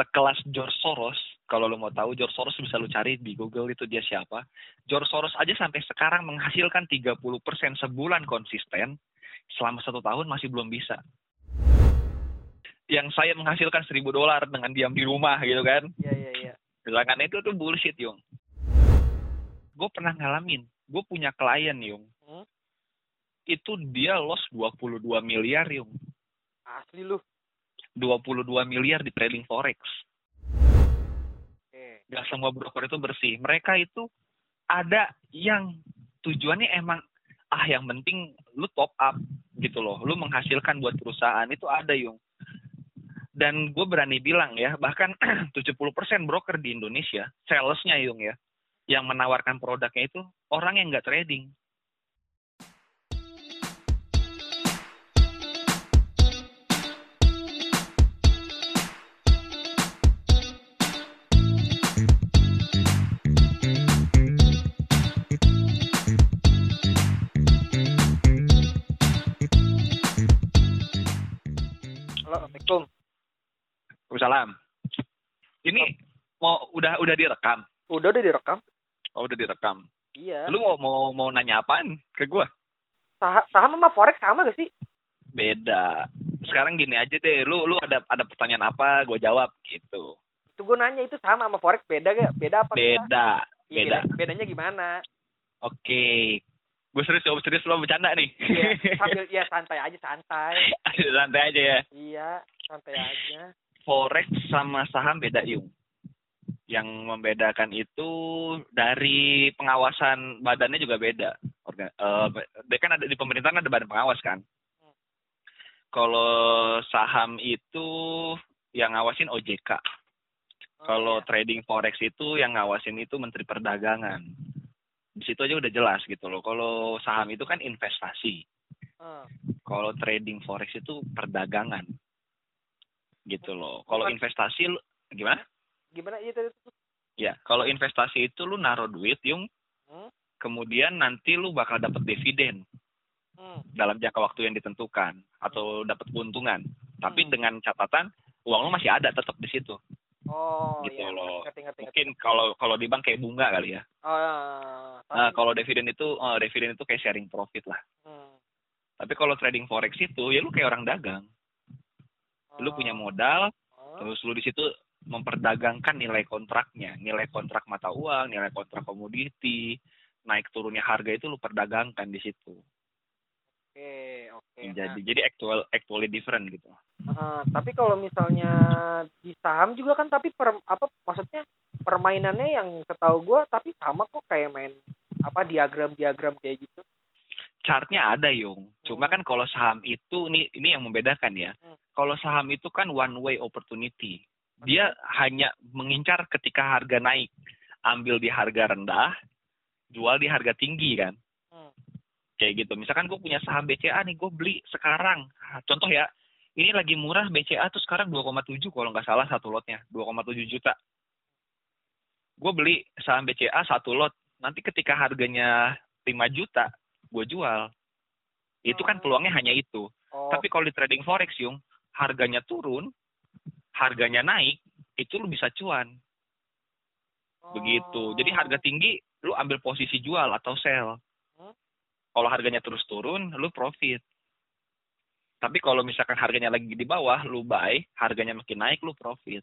sekelas George Soros, kalau lo mau tahu George Soros bisa lo cari di Google itu dia siapa. George Soros aja sampai sekarang menghasilkan 30% sebulan konsisten, selama satu tahun masih belum bisa. Yang saya menghasilkan 1000 dolar dengan diam di rumah gitu kan. Iya, iya, iya. Sedangkan itu tuh bullshit, Yung. Gue pernah ngalamin, gue punya klien, Yung. Hmm? Itu dia loss 22 miliar, Yung. Asli lu. 22 miliar di trading forex. Gak semua broker itu bersih. Mereka itu ada yang tujuannya emang ah yang penting lu top up gitu loh. Lu menghasilkan buat perusahaan itu ada yung. Dan gue berani bilang ya, bahkan 70% broker di Indonesia, salesnya yung ya, yang menawarkan produknya itu orang yang nggak trading. Salam. Ini mau udah udah direkam. Udah udah direkam? Oh, udah direkam. Iya. Lu mau mau mau nanya apaan ke gua? Saham, saham sama forex sama gak sih? Beda. Sekarang gini aja deh, lu lu ada ada pertanyaan apa, gue jawab gitu. Itu gue nanya itu sama sama forex beda gak? Beda apa? Beda. Iya, beda. beda- Bedanya gimana? Oke. Gue serius, gue serius lo bercanda nih. Iya, sambil ya santai aja santai. Santai aja ya. Iya, santai aja. Forex sama saham beda yung. Yang membedakan itu dari pengawasan badannya juga beda. Orga, eh, dia kan ada di pemerintahan ada badan pengawas kan. Kalau saham itu yang ngawasin OJK. Oh, Kalau iya. trading forex itu yang ngawasin itu Menteri Perdagangan. Di situ aja udah jelas gitu loh. Kalau saham itu kan investasi. Ah. Kalau trading forex itu perdagangan. Gitu loh. Kalau investasi lu gimana? gimana iya tadi? Ya, kalau investasi itu lu naruh duit, Yung. Hmm? Kemudian nanti lu bakal dapat dividen Hmm. dalam jangka waktu yang ditentukan atau dapat keuntungan. Tapi Hmm. dengan catatan uang lu masih ada tetap di situ. Oh, Gitu iya. loh. Ngerti, ngerti. Mungkin kalau kalau di bank kayak bunga kali ya. Oh, ah, Nah, kalau dividen itu eh, dividen itu kayak sharing profit lah. hmm. Tapi kalau trading forex itu ya lu kayak orang dagang. Lu punya modal, terus lu di situ memperdagangkan nilai kontraknya, nilai kontrak mata uang, nilai kontrak komoditi, naik turunnya harga itu lu perdagangkan di situ. Oke, oke. Jadi jadi actual actually different gitu. Nah, ah, tapi kalau misalnya di saham juga kan tapi per, apa maksudnya permainannya yang setahu gua tapi sama kok kayak main apa diagram-diagram kayak gitu. Chartnya ada yung, cuma kan kalau saham itu ini ini yang membedakan ya. Hmm. Kalau saham itu kan one way opportunity. Dia hanya mengincar ketika harga naik, ambil di harga rendah, jual di harga tinggi kan. Hmm. kayak gitu. Misalkan gue punya saham BCA nih, gue beli sekarang. Contoh ya, ini lagi murah BCA tuh sekarang 2,7 kalau nggak salah satu lotnya, 2,7 juta. Gue beli saham BCA satu lot, nanti ketika harganya 5 juta, gue jual. Itu kan peluangnya hanya itu. Oh, Tapi kalau di trading forex, Yung, harganya turun, harganya naik, itu lu bisa cuan. Begitu. Jadi harga tinggi, lu ambil posisi jual atau sell. Hmm. Kalau harganya terus turun, lu profit. Tapi kalau misalkan harganya lagi di bawah, lu buy, harganya makin naik, lu profit.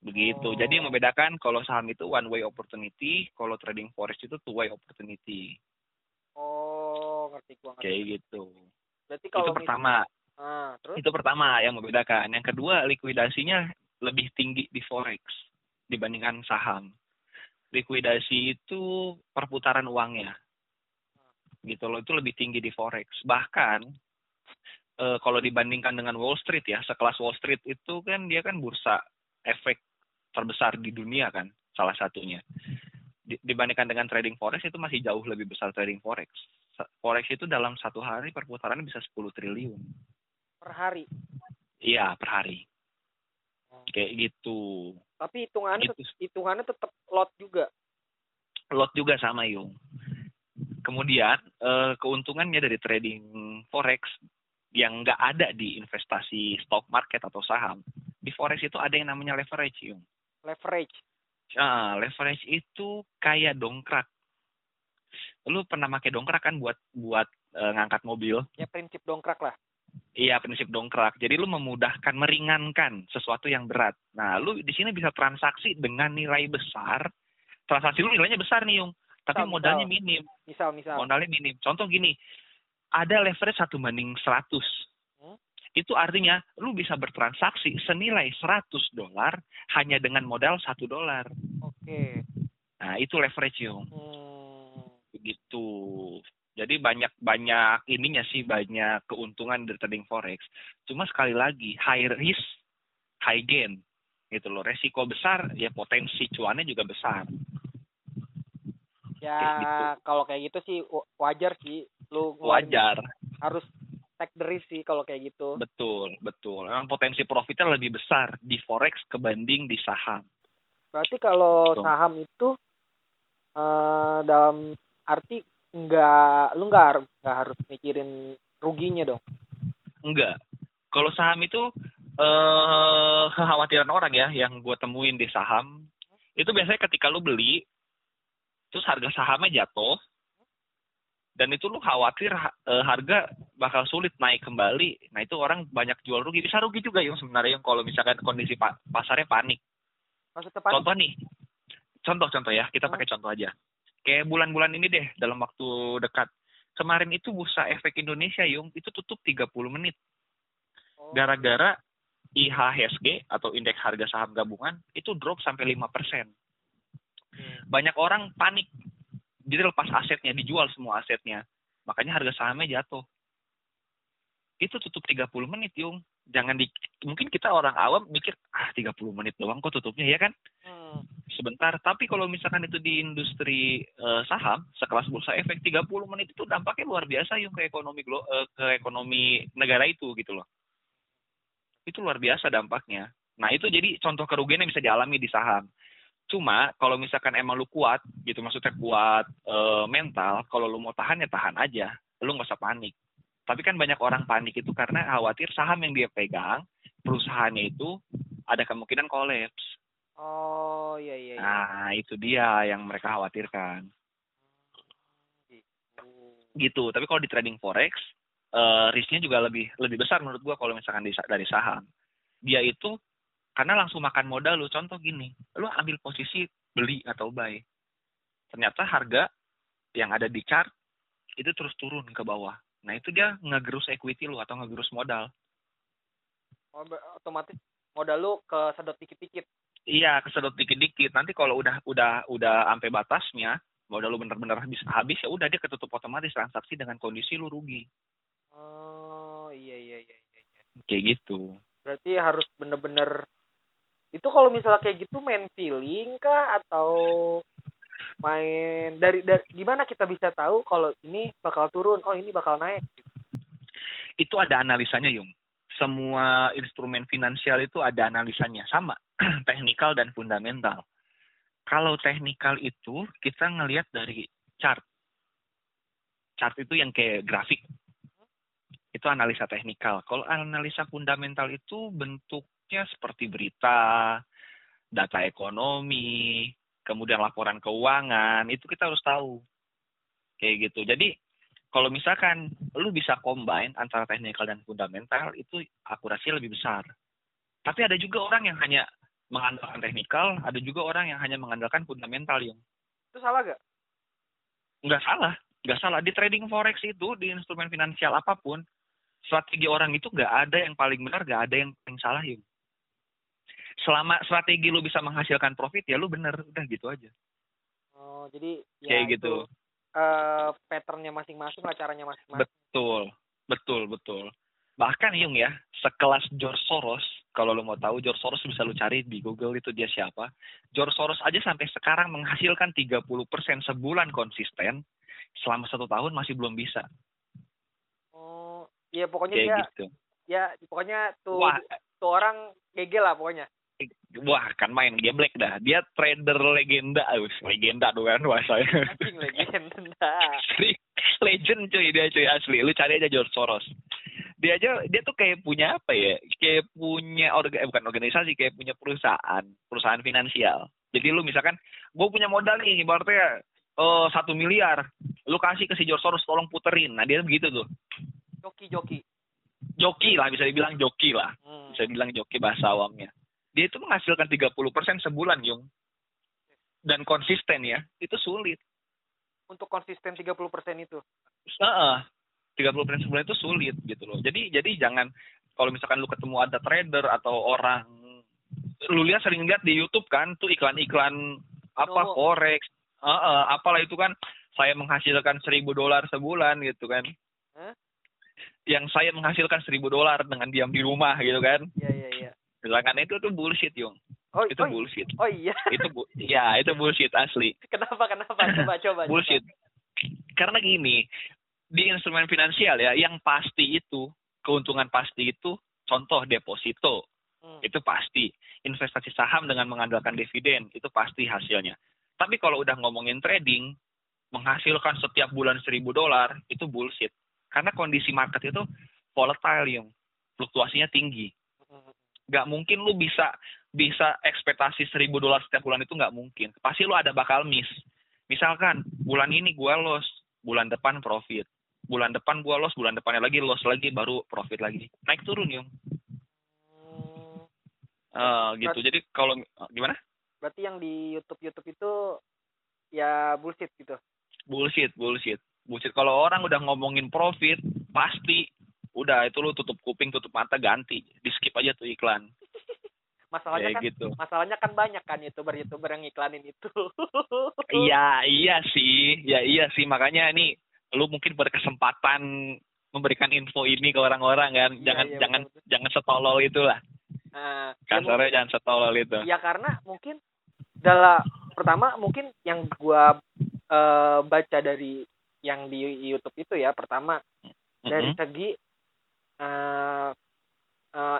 Begitu. Oh. Jadi yang membedakan kalau saham itu one way opportunity, kalau trading forex itu two way opportunity. Oh, ngerti gua ngerti. Kayak gitu. Berarti Itu kalau mis- pertama. Ah, terus Itu pertama yang membedakan. Yang kedua, likuidasinya lebih tinggi di forex dibandingkan saham. Likuidasi itu perputaran uangnya. Gitu loh, itu lebih tinggi di forex. Bahkan eh, kalau dibandingkan dengan Wall Street ya, sekelas Wall Street itu kan dia kan bursa efek terbesar di dunia kan, salah satunya. Di- dibandingkan dengan trading forex itu masih jauh lebih besar trading forex. Forex itu dalam satu hari perputarannya bisa 10 triliun. per hari. Iya, per hari. Oh. Kayak gitu. Tapi hitungannya Gitu. hitungannya tetap lot juga. Lot juga sama, Yung. Kemudian, eh, keuntungannya dari trading forex yang nggak ada di investasi stock market atau saham, di forex itu ada yang namanya leverage, Yung. Leverage. Ah, leverage itu kayak dongkrak. Lu pernah pakai dongkrak kan buat buat eh, ngangkat mobil? Ya prinsip dongkrak lah. Iya, prinsip dongkrak. Jadi lu memudahkan, meringankan sesuatu yang berat. Nah, lu di sini bisa transaksi dengan nilai besar. Transaksi lu nilainya besar nih, Yung. Tapi Misal, modalnya misal. minim. Misal misal. Modalnya minim. Contoh gini, ada leverage satu banding 100. Itu artinya lu bisa bertransaksi senilai 100 dolar hanya dengan modal satu dolar. Oke. Nah, itu leverage, Yung. Hmm. Begitu. Jadi banyak banyak ininya sih banyak keuntungan dari trading forex. Cuma sekali lagi high risk, high gain gitu loh. Resiko besar ya potensi cuannya juga besar. Ya Kayak gitu. kalau kayak gitu sih wa- wajar sih lu Wajar, harus take the risk sih kalau kayak gitu. betul, betul. Memang potensi profitnya lebih besar di forex kebanding di saham. Berarti kalau Betul. saham itu eh dalam arti nggak lu nggak nggak harus mikirin ruginya dong. Enggak. Kalau saham itu eh kekhawatiran orang ya yang gue temuin di saham itu biasanya ketika lu beli terus harga sahamnya jatuh dan itu lu khawatir ha- eh, harga bakal sulit naik kembali. Nah itu orang banyak jual rugi. Bisa rugi juga yang sebenarnya yang kalau misalkan kondisi pa- pasarnya panik. Maksudnya panik? Contoh nih, contoh-contoh ya, kita Hah? pakai contoh aja. Kayak bulan-bulan ini deh, dalam waktu dekat. Kemarin itu bursa efek Indonesia, Yung, itu tutup 30 menit. Oh, Gara-gara IHSG atau indeks harga saham gabungan itu drop sampai 5%. hmm. Banyak orang panik. Jadi lepas asetnya, dijual semua asetnya. Makanya harga sahamnya jatuh. Itu tutup 30 menit, Yung. Jangan di mungkin kita orang awam mikir, ah 30 menit doang kok tutupnya ya kan? Hmm. sebentar. Tapi kalau misalkan itu di industri eh, saham, sekelas bursa efek 30 menit itu dampaknya luar biasa yung ke ekonomi glo- eh, ke ekonomi negara itu gitu loh. Itu luar biasa dampaknya. Nah, itu jadi contoh kerugian yang bisa dialami di saham. Cuma kalau misalkan emang lu kuat gitu maksudnya kuat eh, mental, kalau lu mau tahan ya tahan aja. Lu nggak usah panik. Tapi kan banyak orang panik itu karena khawatir saham yang dia pegang, perusahaannya itu ada kemungkinan kolaps. Oh iya iya. iya. Nah, itu dia yang mereka khawatirkan. Gitu. Gitu. Tapi kalau di trading forex, eh risknya juga lebih lebih besar menurut gua kalau misalkan di, dari saham. Dia itu karena langsung makan modal lu. Contoh gini, lu ambil posisi beli atau buy. Ternyata harga yang ada di chart itu terus turun ke bawah. Nah, itu dia ngegerus equity lu atau ngegerus modal. Oh, otomatis modal lu ke sedot dikit-dikit. Iya, kesedot dikit-dikit. Nanti kalau udah udah udah sampai batasnya, modal lu bener-bener habis habis ya udah dia ketutup otomatis transaksi dengan kondisi lu rugi. Oh iya iya iya. iya. iya. Kayak gitu. Berarti harus bener-bener itu kalau misalnya kayak gitu main feeling kah atau main dari, dari gimana kita bisa tahu kalau ini bakal turun, oh ini bakal naik. Itu ada analisanya, Yung. Semua instrumen finansial itu ada analisanya sama, teknikal dan fundamental. Kalau teknikal itu kita ngelihat dari chart. Chart itu yang kayak grafik. Itu analisa teknikal. Kalau analisa fundamental itu bentuknya seperti berita, data ekonomi, kemudian laporan keuangan, itu kita harus tahu. Kayak gitu. Jadi kalau misalkan lu bisa combine antara teknikal dan fundamental itu akurasinya lebih besar. Tapi ada juga orang yang hanya mengandalkan teknikal, ada juga orang yang hanya mengandalkan fundamental yang Itu salah gak? nggak salah, nggak salah di trading forex itu di instrumen finansial apa pun strategi orang itu nggak ada yang paling benar, nggak ada yang paling salah yung. Selama strategi lu bisa menghasilkan profit ya lu bener, udah gitu aja. Oh, jadi ya Kayak itu, gitu. eh patternnya masing-masing lah caranya masing-masing. Betul, betul, betul. Bahkan Yung ya, sekelas George Soros, kalau lo mau tahu George Soros bisa lo cari di Google itu dia siapa. George Soros aja sampai sekarang menghasilkan 30% sebulan konsisten, selama satu tahun masih belum bisa. Oh, iya pokoknya Kayak dia gitu. ya pokoknya tuh Wah, tuh orang gegel lah pokoknya. Wah kan main geblek dah. Dia trader legenda, Us. legenda tuh kan bahasanya. Legenda. legend cuy dia cuy asli lu cari aja George Soros dia aja dia tuh kayak punya apa ya kayak punya orga eh, bukan organisasi kayak punya perusahaan perusahaan finansial jadi lu misalkan gue punya modal nih ibaratnya oh satu miliar lu kasih ke si George Soros tolong puterin nah dia begitu tuh joki joki joki lah bisa dibilang joki lah hmm. bisa dibilang joki bahasa awamnya dia itu menghasilkan 30% sebulan yung dan konsisten ya itu sulit untuk konsisten 30% itu Heeh. 30% sebulan itu sulit gitu loh. Jadi jadi jangan kalau misalkan lu ketemu ada trader atau orang lu lihat sering lihat di YouTube kan tuh iklan-iklan apa Oh. forex, Heeh, apalah itu kan saya menghasilkan seribu dolar sebulan gitu kan. Hah? Yang saya menghasilkan seribu dolar dengan diam di rumah gitu kan. iya iya iya Sedangkan itu tuh bullshit, Yung. oh Itu oh, bullshit. oh iya Itu bu ya, itu bullshit asli. kenapa kenapa coba coba bullshit. Karena gini, di instrumen finansial ya, yang pasti itu, keuntungan pasti itu, contoh deposito, Hmm. itu pasti. Investasi saham dengan mengandalkan dividen, itu pasti hasilnya. Tapi kalau udah ngomongin trading, menghasilkan setiap bulan seribu dolar, itu bullshit. Karena kondisi market itu volatile, yung. Fluktuasinya tinggi. Nggak mungkin lu bisa bisa ekspektasi seribu dolar setiap bulan itu nggak mungkin. Pasti lu ada bakal miss. Misalkan bulan ini gua loss, bulan depan profit. Bulan depan gua loss, bulan depannya lagi loss lagi, baru profit lagi. Naik turun yung. Hmm. Eh, gitu. Jadi kalau gimana? berarti yang di YouTube YouTube itu ya bullshit gitu Bullshit, bullshit. Bullshit. Kalau orang udah ngomongin profit, pasti udah itu lu tutup kuping, tutup mata, ganti. Di skip aja tuh iklan. masalahnya Kayak kan gitu. masalahnya kan banyak kan youtuber youtuber yang iklanin itu Iya, iya sih. Ya iya sih. Makanya ini lu mungkin berkesempatan memberikan info ini ke orang-orang kan. Iya, Jangan iya, jangan jangan setolol itulah. ya Kasarnya jangan setolol itu. Ya karena mungkin dalam pertama mungkin yang gua eh, baca dari yang di YouTube itu ya pertama dari Mm-mm. segi eh,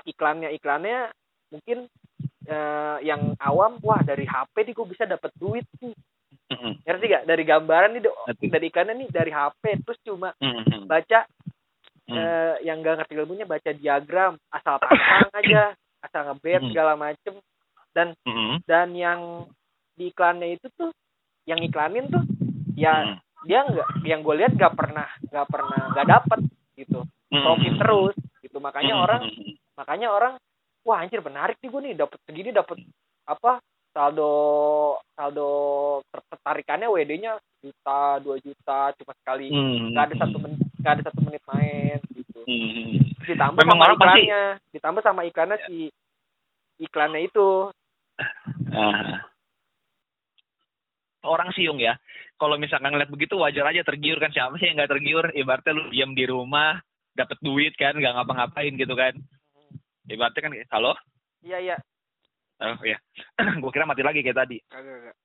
iklannya iklannya mungkin eh, yang awam wah dari HP nih gue bisa dapat duit nih Mm-mm. ngerti gak dari gambaran nih dari iklannya nih dari HP terus cuma Mm-mm. baca Mm. eh, yang gak ngerti ilmunya baca diagram asal pasang aja asal ngebet Hmm. segala macem Mm-mm. dan yang di iklannya itu tuh yang iklanin tuh ya Mm. dia nggak yang gue lihat nggak pernah nggak pernah nggak dapet gitu. Profit terus gitu makanya Mm. orang makanya orang wah anjir menarik nih gue nih dapat segini dapat apa saldo saldo ter- tertarikannya WD-nya juta dua juta cuma sekali Mm. nggak ada satu menit nggak ada satu menit main gitu ditambah Memang sama orang pasti- iklannya ditambah sama iklannya si iklannya itu Ah. Orang siung ya. Kalau misalkan ngeliat begitu wajar aja tergiur kan siapa sih yang nggak tergiur? Ibaratnya lu diam di rumah, dapat duit kan, nggak ngapa-ngapain gitu kan. Ibaratnya kan, halo? iya iya Oh ya, gue kira mati lagi kayak tadi. kagak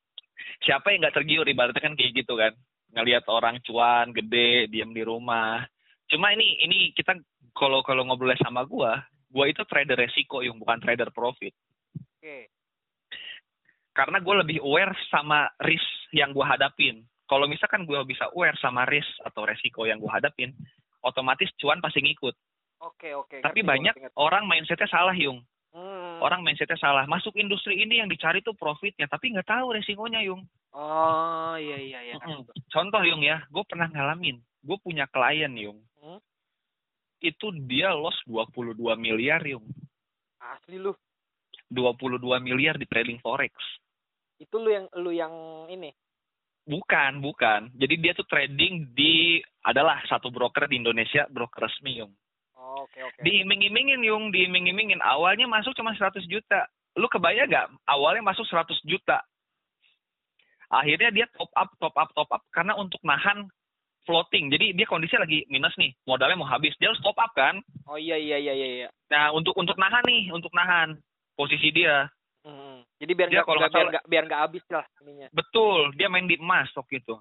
Siapa yang nggak tergiur? Ibaratnya kan kayak gitu kan. Ngelihat orang cuan gede, diam di rumah. Cuma ini ini kita kalau kalau ngobrol sama gua, gua itu trader resiko yang bukan trader profit. oke karena gue lebih aware sama risk yang gue hadapin. Kalau misalkan gue bisa aware sama risk atau resiko yang gue hadapin, otomatis cuan pasti ngikut. oke oke Tapi ngerti, banyak ngerti, ngerti. orang mindsetnya salah, Yung. Hmm. Orang mindsetnya salah. Masuk industri ini yang dicari tuh profitnya, tapi nggak tahu resikonya, Yung. oh iya iya iya. Contoh, Yung ya, gue pernah ngalamin. Gue punya klien, Yung. Hmm. Itu dia loss 22 miliar, Yung. asli lu 22 miliar di trading forex. itu lu yang lu yang ini Bukan, bukan. Jadi dia tuh trading di adalah satu broker di Indonesia, broker resmi, Yung. oh, oke oke Diiming-imingin, Yung, diiming-imingin. Awalnya masuk cuma 100 juta. Lu kebayang nggak? Awalnya masuk 100 juta. Akhirnya dia top up, top up, top up karena untuk nahan floating. Jadi dia kondisinya lagi minus nih, modalnya mau habis. Dia harus top up kan? oh iya iya iya iya iya Nah, untuk untuk nahan nih, untuk nahan posisi dia. Hmm. jadi biar Dia nggak kalau biar nggak biar nggak habis lah ininya Betul, dia main di emas waktu itu.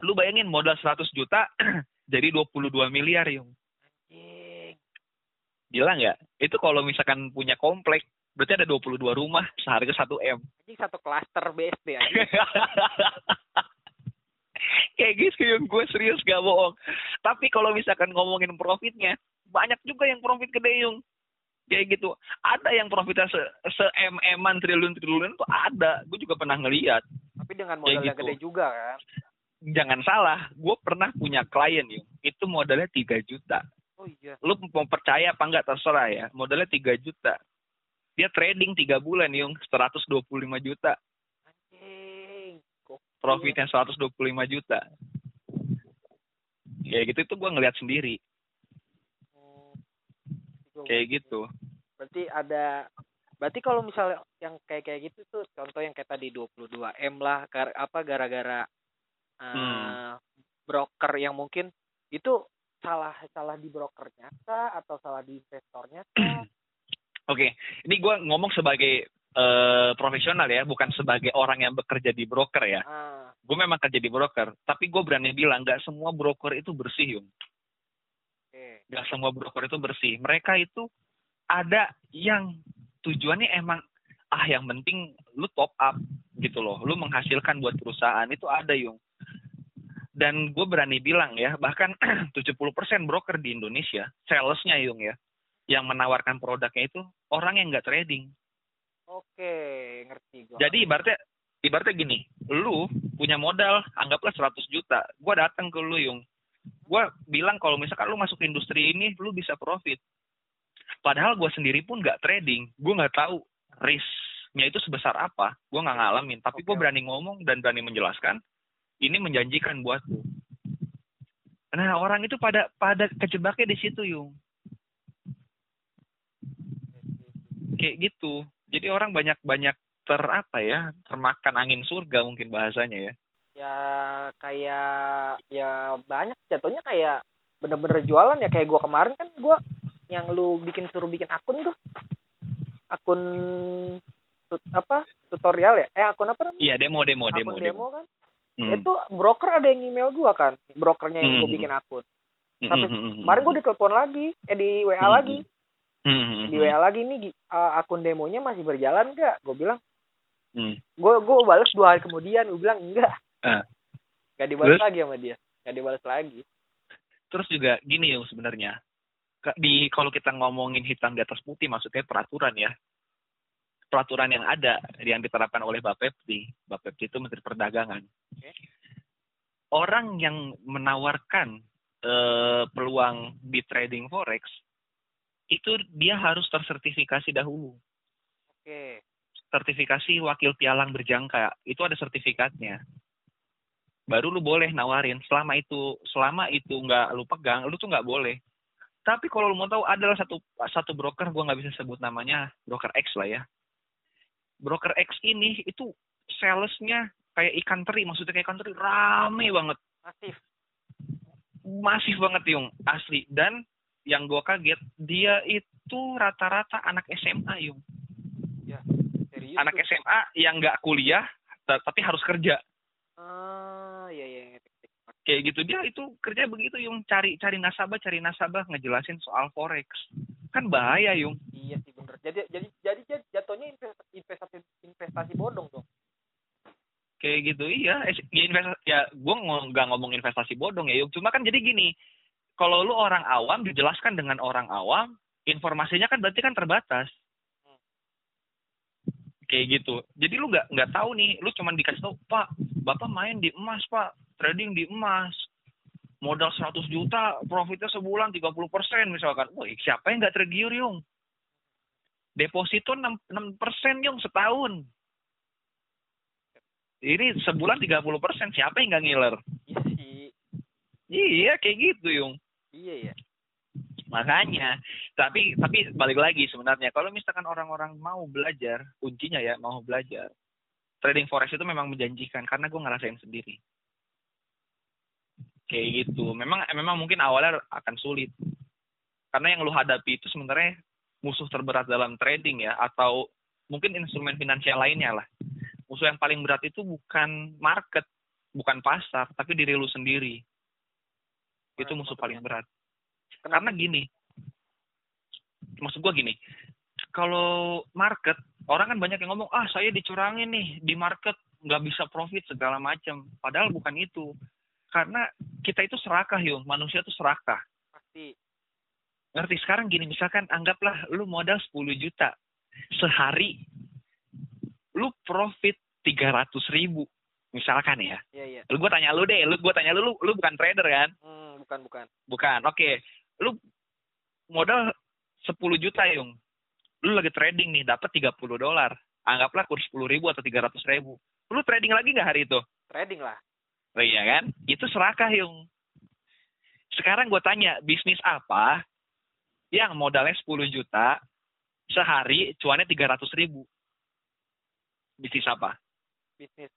Lu bayangin modal 100 juta jadi 22 miliar, Yung. Gila nggak? Itu kalau misalkan punya komplek, berarti ada 22 rumah seharga 1 M. anjing satu klaster BSD anjing Kayak gitu yang gue serius gak bohong. Tapi kalau misalkan ngomongin profitnya, banyak juga yang profit gede yung kayak gitu. Ada yang profitnya se, se mm triliun triliun tuh ada. Gue juga pernah ngeliat. Tapi dengan modal yang gitu. gede juga kan? Jangan salah gue pernah punya klien yung itu modalnya 3 juta. Oh iya. Lu mau percaya apa enggak terserah ya. Modalnya 3 juta. Dia trading tiga bulan yung 125 juta. Anjing profitnya 125 juta. Kayak gitu itu gue ngeliat sendiri kayak gitu berarti ada berarti kalau misalnya yang kayak kayak gitu tuh contoh yang kayak tadi 22 m lah gar, apa gara-gara uh, Hmm. broker yang mungkin itu salah salah di brokernya kah atau salah di investornya kah Oke, ini gue ngomong sebagai eh, profesional ya, bukan sebagai orang yang bekerja di broker ya. ah Gue memang kerja di broker, tapi gue berani bilang nggak semua broker itu bersih, Yung. Nggak semua broker itu bersih. Mereka itu ada yang tujuannya emang ah yang penting lu top up gitu loh, lu menghasilkan buat perusahaan itu ada, Yung. Dan gue berani bilang ya, bahkan 70% broker di Indonesia, salesnya Yung ya, yang menawarkan produknya itu orang yang nggak trading. oke ngerti gua Jadi ibaratnya ibaratnya gini, lu punya modal anggaplah 100 juta. Gua datang ke lu yung. Gua bilang kalau misalkan lu masuk industri ini lu bisa profit. Padahal gua sendiri pun nggak trading. Gua nggak tahu risknya itu sebesar apa. Gua nggak ngalamin. Tapi gua Oke. berani ngomong dan berani menjelaskan. Ini menjanjikan buat lu. Nah orang itu pada pada kejebaknya di situ yung. Kayak gitu. Jadi orang banyak banyak ter apa ya termakan angin surga mungkin bahasanya ya. Ya kayak ya banyak. Jatuhnya kayak bener-bener jualan ya. Kayak gua kemarin kan gua yang lu bikin suruh bikin akun tuh. Akun tut- apa tutorial ya? Eh akun apa namanya? Iya demo demo akun demo demo, demo. kan? Hmm. itu broker ada yang email gua kan. Brokernya yang gua Hmm. bikin akun. Hmm, tapi hmm, hmm, hmm. kemarin gua ditelepon lagi eh di WA Hmm. lagi. Hmm, hmm, hmm, di WA lagi nih uh, akun demonya masih berjalan nggak? Gue bilang hmm. gue gue balas dua hari kemudian. Gue bilang enggak Ah. nggak dibalas Terus? lagi sama dia. Nggak dibalas lagi. Terus juga gini yung sebenarnya. Di kalau kita ngomongin hitam di atas putih maksudnya peraturan ya. Peraturan yang ada yang diterapkan oleh Bapepti Bapepti itu Menteri Perdagangan. Oke. orang yang menawarkan eh, peluang di trading forex itu dia harus tersertifikasi dahulu. Oke. Sertifikasi wakil pialang berjangka. Itu ada sertifikatnya baru lu boleh nawarin. Selama itu selama itu nggak lu pegang lu tuh nggak boleh. Tapi kalau lu mau tahu adalah satu satu broker gua nggak bisa sebut namanya broker X lah ya. Broker X ini itu salesnya kayak ikan teri maksudnya kayak ikan teri rame banget. Masif. Masif banget yung. Asli. Dan yang gua kaget dia itu rata-rata anak SMA yung. Serius anak. SMA yang nggak kuliah ta- tapi harus kerja ah iya iya ngerti. kayak gitu. Dia itu kerja begitu yung. Cari cari nasabah cari nasabah ngejelasin soal forex. Kan bahaya yung. Iya sih bener. Jadi jadi jadi jat- jatuhnya investasi investasi investasi bodong dong. Kayak gitu iya. Ya investasi ya gue nggak ngomong investasi bodong ya yung. Cuma kan jadi gini kalau lu orang awam dijelaskan dengan orang awam informasinya kan berarti kan terbatas kayak gitu. Jadi lu nggak nggak tahu nih lu cuman dikasih tahu pak bapak main di emas pak. Trading di emas. Modal 100 juta profitnya sebulan 30 persen misalkan. Wah siapa yang nggak tergiur yung? Deposito 6 persen yung setahun. Ini sebulan 30 persen siapa yang nggak ngiler? Iya iya kayak gitu yung. Iya ya makanya. Tapi tapi balik lagi sebenarnya kalau misalkan orang-orang mau belajar kuncinya ya mau belajar. Trading forex itu memang menjanjikan karena gue ngerasain sendiri. Kayak gitu. Memang memang mungkin awalnya akan sulit. Karena yang lu hadapi itu sebenarnya musuh terberat dalam trading ya atau mungkin instrumen finansial lainnya lah. Musuh yang paling berat itu bukan market bukan pasar tapi diri lu sendiri. Itu musuh paling berat karena gini maksud gua gini kalau market orang kan banyak yang ngomong ah saya dicurangin nih di market nggak bisa profit segala macam padahal bukan itu. Karena kita itu serakah yung manusia itu serakah. Pasti. Ngerti? Sekarang gini misalkan anggaplah lu modal 10 juta sehari lu profit 300 ribu misalkan ya. Iya iya. lu gue tanya lu deh lu gue tanya lu, lu lu bukan trader kan? Hmm, bukan bukan. bukan oke lu modal 10 juta yung lu lagi trading nih dapat 30 dolar anggaplah kurs 10 ribu atau 300 ribu lu trading lagi nggak hari itu Trading lah. Oh iya kan? Itu serakah yung. Sekarang gue tanya, bisnis apa yang modalnya 10 juta, sehari cuannya 300 ribu? Bisnis apa? Bisnis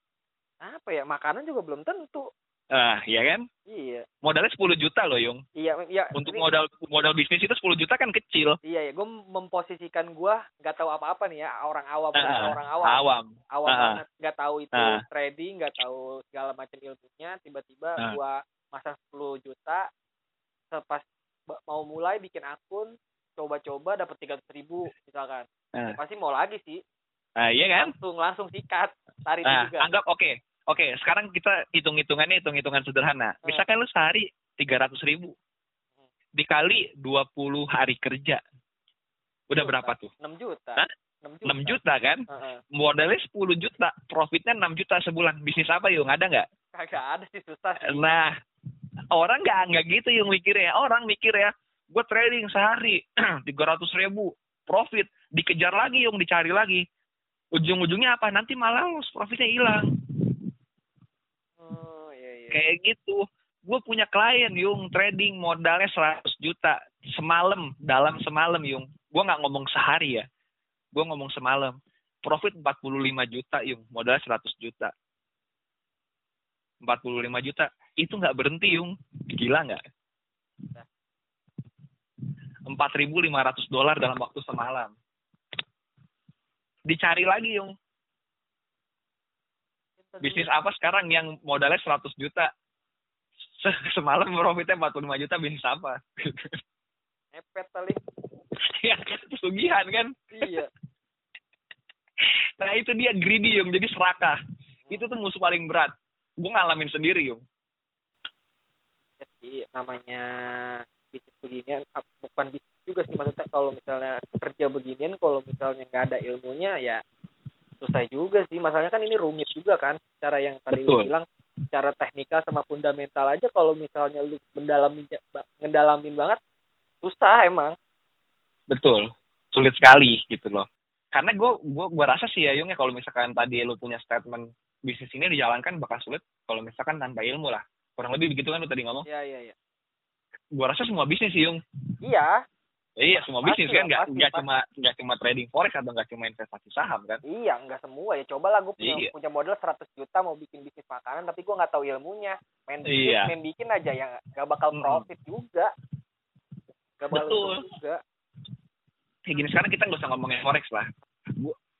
apa ya? Makanan juga belum tentu. Ah, iya kan? Iya. Modalnya 10 juta loh, Yung. Iya, iya. Untuk ini- modal modal bisnis itu 10 juta kan kecil. Iya ya, gue memposisikan gue nggak tahu apa-apa nih ya orang awam Ah, orang awam Awam. awam ah. banget nggak tahu itu Ah. trading nggak tahu segala macam ilmunya tiba-tiba Ah. gua masang 10 juta ba- mau mulai bikin akun coba-coba dapat tiga ribu misalkan Ah. Ya pasti mau lagi sih Ah, iya kan? langsung langsung sikat tarik Nah, juga anggap oke. Oke, sekarang kita hitung-hitungannya hitung-hitungan sederhana. Hmm. Misalkan lu sehari 300 ribu. Dikali 20 hari kerja. Udah Juta. berapa tuh? 6 juta Hah? 6 juta, 6 juta kan? Heeh. modalnya 10 juta, profitnya 6 juta sebulan. Bisnis apa yung? Ada nggak? kagak ada sih susah sih Nah, orang nggak nggak gitu yung mikirnya. Orang mikir ya, gue trading sehari 300 ribu, profit, dikejar lagi yung, dicari lagi. Ujung-ujungnya apa? Nanti malah profitnya hilang. Kayak gitu. Gue punya klien yung, trading modalnya 100 juta semalam, dalam semalam yung. Gue nggak ngomong sehari ya. Gue ngomong semalam. Profit 45 juta yung, modalnya 100 juta. 45 juta. Itu nggak berhenti yung. Gila nggak? 4.500 dolar dalam waktu semalam. Dicari lagi yung. Bisnis apa sekarang yang modalnya 100 juta? Se- Semalam profitnya 45 juta bisnis apa? Epet kali ya kan pesugihan kan? iya Nah itu dia greedy yung, jadi serakah. Itu tuh musuh paling berat. Gue ngalamin sendiri yung. jadi namanya bisnis beginian bukan bisnis juga sih maksudnya kalau misalnya kerja beginian kalau misalnya nggak ada ilmunya ya susah juga sih masalahnya kan ini rumit juga kan cara yang tadi lu Betul. bilang cara teknikal sama fundamental aja kalau misalnya lu mendalamin ngedalamin banget susah emang Betul. Sulit sekali gitu loh. Karena gue gua, gua rasa sih ya Yung ya kalau misalkan tadi lu punya statement bisnis ini dijalankan bakal sulit kalau misalkan tanpa ilmu lah. Kurang lebih begitu kan lu tadi ngomong. iya iya iya Gue rasa semua bisnis sih Yung. iya iya semua Pasti bisnis kan nggak nggak cuma nggak cuma trading forex atau nggak cuma investasi saham kan. iya nggak semua ya coba lah gue punya Iya. punya modal 100 juta mau bikin bisnis makanan tapi gue nggak tahu ilmunya main bikin Iya. main bikin aja ya nggak bakal profit juga nggak bakal Betul. juga Kayak gini sekarang kita nggak usah ngomongin forex lah.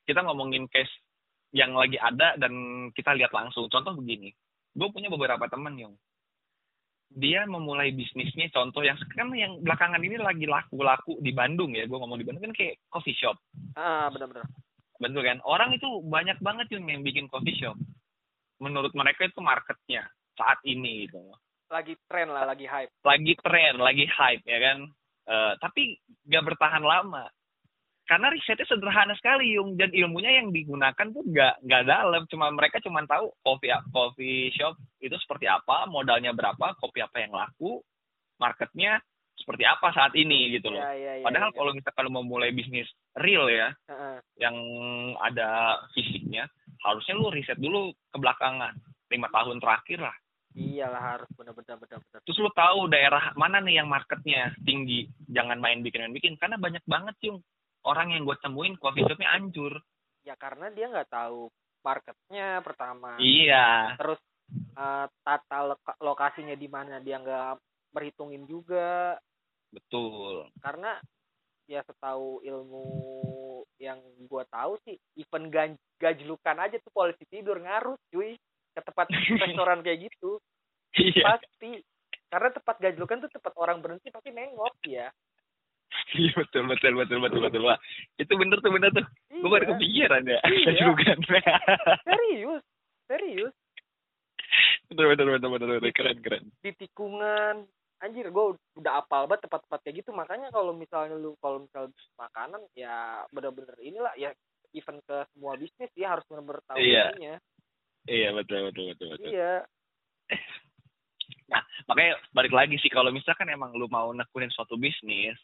Kita ngomongin case yang lagi ada dan kita lihat langsung. Contoh begini, gue punya beberapa teman yang dia memulai bisnisnya contoh yang kan yang belakangan ini lagi laku-laku di Bandung ya gue ngomong di Bandung kan kayak coffee shop. Ah benar-benar. Betul kan? Orang itu banyak banget yang yang bikin coffee shop. Menurut mereka itu marketnya saat ini gitu. Lagi tren lah lagi hype. Lagi tren lagi hype ya kan? Eh, tapi gak bertahan lama karena risetnya sederhana sekali yung. Dan ilmunya yang digunakan tuh gak nggak dalam. Cuma mereka cuma tahu coffee coffee shop itu seperti apa modalnya berapa kopi apa yang laku marketnya seperti apa saat ini gitu loh. Ya ya ya padahal ya. kalau misalkan mau mulai bisnis real ya Heeh. yang ada fisiknya harusnya lu riset dulu ke belakangan. Lima tahun terakhir lah. Iyalah harus. Benar-benar benar-benar terus lu tahu daerah mana nih yang marketnya tinggi? Jangan main bikin main bikin. Karena banyak banget yung orang yang gue temuin coffee shopnya hancur. Ya karena dia nggak tahu marketnya pertama. Iya. Terus eh, tata loka- lokasinya di mana dia nggak berhitungin juga. Betul. Karena ya setahu ilmu yang gua tahu sih event gaj gajlukan aja tuh polisi tidur ngaruh cuy. Ke tempat restoran kayak gitu. Iya. Pasti. Karena tempat gajlukan tuh tempat orang berhenti pasti nengok ya iya betul betul betul betul betul Wah, itu bener tuh bener tuh gue baru Iya, kepikiran ya Iya. Kejurugan. serius serius betul betul betul betul betul keren keren di tikungan anjir gue udah apal banget tempat-tempat kayak gitu makanya kalau misalnya lu kalau misal makanan ya bener-bener inilah ya event ke semua bisnis ya harus bener-bener tahu Iya. ininya. Iya betul betul betul betul. iya Nah, makanya balik lagi sih kalau misalkan emang lu mau nekunin suatu bisnis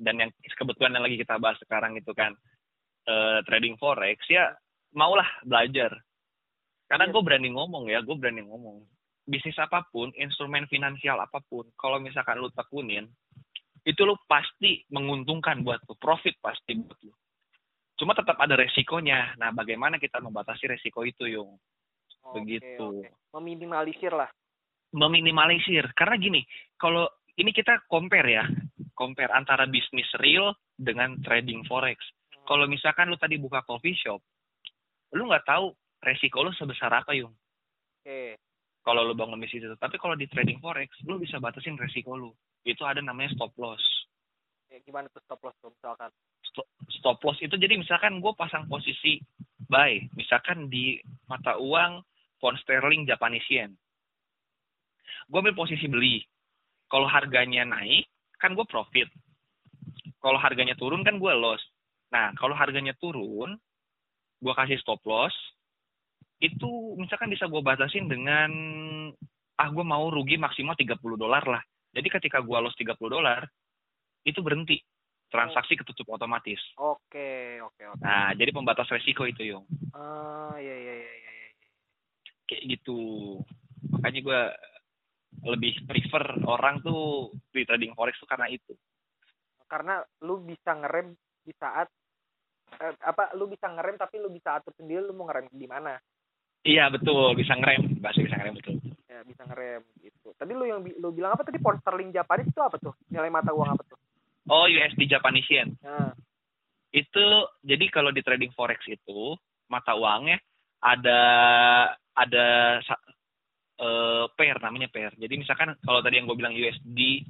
dan yang kebetulan yang lagi kita bahas sekarang itu kan eh, trading forex ya maulah belajar. Karena Iya. gue berani ngomong ya, gue berani ngomong. Bisnis apa pun, instrumen finansial apa pun, kalau misalkan lu tekunin, itu lu pasti menguntungkan buat lu, profit pasti buat lu. Cuma tetap ada resikonya. Nah, bagaimana kita membatasi resiko itu, Yung? Begitu. oke. meminimalisir lah meminimalisir karena gini kalau ini kita compare ya compare antara bisnis real dengan trading forex. Kalau misalkan lu tadi buka coffee shop lu nggak tahu resiko lu sebesar apa yung. Oke. Kalau lu bangun bisnis itu. Tapi kalau di trading forex lu bisa batasin resiko lu. Itu ada namanya stop loss. Ya, gimana tuh stop loss tuh misalkan? Stop- stop loss itu jadi misalkan gue pasang posisi buy. Misalkan di mata uang pound sterling Japanese yen. Gue ambil posisi beli. Kalau harganya naik kan gue profit kalau harganya turun kan gue loss nah kalau harganya turun gue kasih stop loss itu misalkan bisa gue batasin dengan ah gue mau rugi maksimal 30 dolar lah jadi ketika gue loss 30 dolar itu berhenti transaksi ketutup otomatis oke oke oke Nah, jadi pembatas resiko itu, Yung. ah iya iya iya iya iya. Kayak gitu. Makanya gue lebih prefer orang tuh di trading forex tuh karena itu. karena lu bisa ngerem di saat eh, apa lu bisa ngerem tapi lu bisa atur sendiri lu mau ngerem di mana Iya, betul. Bisa ngerem. Bahasa bisa ngerem, betul. ya bisa ngerem gitu tadi lu yang lu bilang apa tadi pound sterling Japanese itu apa tuh nilai mata uang apa tuh Oh, USD Japanese Yen. nah Itu, jadi kalau di trading forex itu, mata uangnya ada ada eh, pair, namanya pair. Jadi misalkan kalau tadi yang gue bilang USD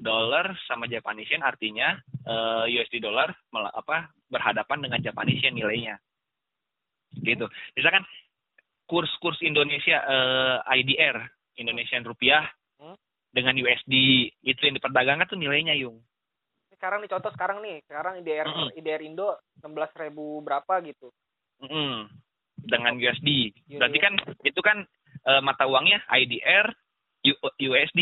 dollar sama Japanese yen artinya eh, USD dollar apa berhadapan dengan Japanese yen nilainya. Gitu. Misalkan kurs-kurs Indonesia eh, IDR, Indonesian rupiah Hmm. dengan USD itu yang diperdagangkan tuh nilainya yung. sekarang nih contoh sekarang nih sekarang IDR Mm-mm. IDR Indo 16.000 ribu berapa gitu Mm, dengan USD. Iya, Berarti iya. kan itu kan eh, mata uangnya IDR U- USD,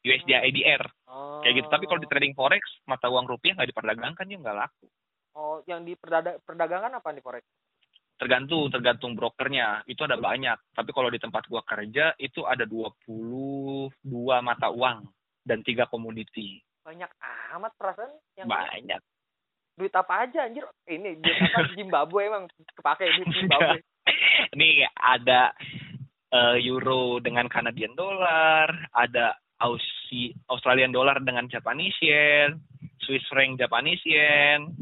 USD IDR oh, kayak gitu. Tapi kalau di trading forex mata uang rupiah nggak diperdagangkan ya nggak laku. oh yang di perdaga- perdagangan apa nih forex? Tergantung tergantung brokernya. Itu ada banyak. Tapi kalau di tempat gua kerja itu ada 22 mata uang dan tiga komoditi. banyak amat perasaan yang Banyak. duit apa aja anjir? Ini duit apa? Zimbabwe emang. Kepake duit Zimbabwe. Nih ada eh, euro dengan Canadian dollar, ada Aussie Australian dollar dengan Japanese yen, Swiss franc Japanese yen,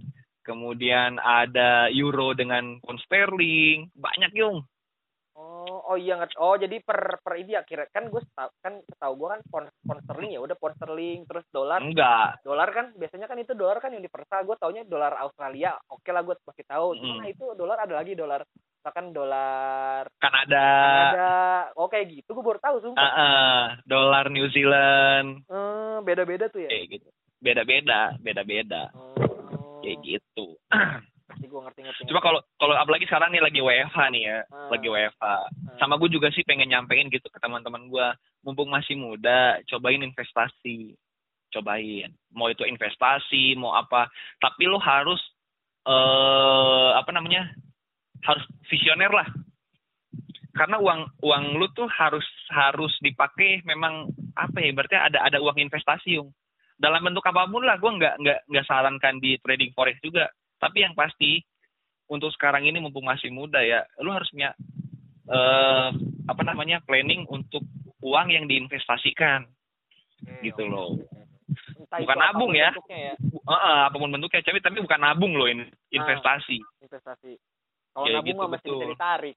kemudian ada euro dengan pound sterling, banyak yung. oh oh iya ngerti. Oh jadi per per ini ya kira kan gue kan setahu gue kan pound, pound sterling ya udah pound sterling terus dolar Enggak, dolar kan biasanya kan itu dolar kan universal gue taunya dolar Australia. Oke lah gue masih tahu. Cuma Mm. itu dolar ada lagi dolar misalkan dolar Kanada, ada oh kayak gitu. Gue baru tahu ah, sumpah. Ah, dolar New Zealand, Eh, beda-beda tuh ya? Kayak gitu. Beda-beda, beda-beda, oh. Kayak gitu. ngerti gue ngerti ngerti Cuma kalau kalau apalagi sekarang nih lagi WFH nih ya, Ah. lagi WFH. sama gue juga sih pengen nyampein gitu ke teman-teman gue mumpung masih muda cobain investasi. Cobain. Mau itu investasi mau apa. Tapi lo harus eh apa namanya harus visioner lah. Karena uang uang lu tuh harus harus dipakai memang apa ya berarti ada ada uang investasi yung. Dalam bentuk apa pun lah gue nggak nggak nggak sarankan di trading forex juga. Tapi yang pasti untuk sekarang ini mumpung masih muda ya lu harus punya eh apa namanya planning untuk uang yang diinvestasikan. Oke, gitu loh. Entah Bukan nabung ya. ya. Heeh, apa pun bentuknya tapi tapi bukan nabung loh in- investasi. investasi kalau Ya, nabung gitu, mah masih bisa betul. ditarik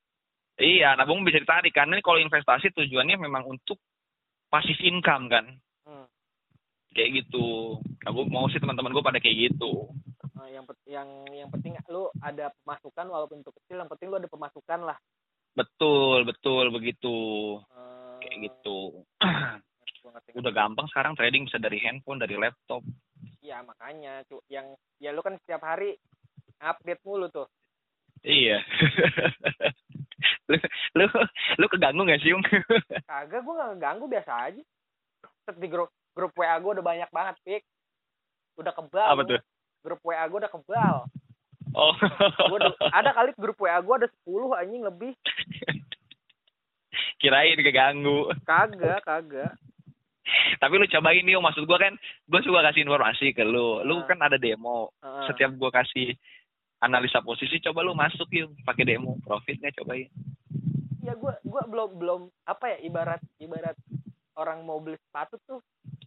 iya nabung bisa ditarik karena ini kalau investasi tujuannya memang untuk pasif income kan Hmm. kayak gitu aku mau sih teman-teman gue pada kayak gitu Nah, yang yang yang penting lu ada pemasukan walaupun itu kecil yang penting lu ada pemasukan lah betul betul begitu Eh, kayak gitu banget ya. Udah gampang sekarang trading bisa dari handphone, dari laptop. Iya makanya cu yang ya lu kan setiap hari update mulu tuh. Iya. lu, lu lu keganggu gak sih, Yung? Kagak gue gak ganggu biasa aja. Set di grup grup WA gue udah banyak banget, Pik. Udah kebal. Apa tuh? Grup WA gue udah kebal. Oh. Gua udah, ada kali grup WA gue ada 10 anjing lebih. Kirain keganggu. Kagak, kagak. Tapi lu cobain nih, maksud gua kan gua suka kasih informasi ke lu. Lu Ah. kan ada demo. Heeh. Setiap gua kasih analisa posisi coba lu masuk yung pakai demo. Profitnya cobain? Ya gue gua belum belum apa ya ibarat ibarat orang mau beli sepatu tuh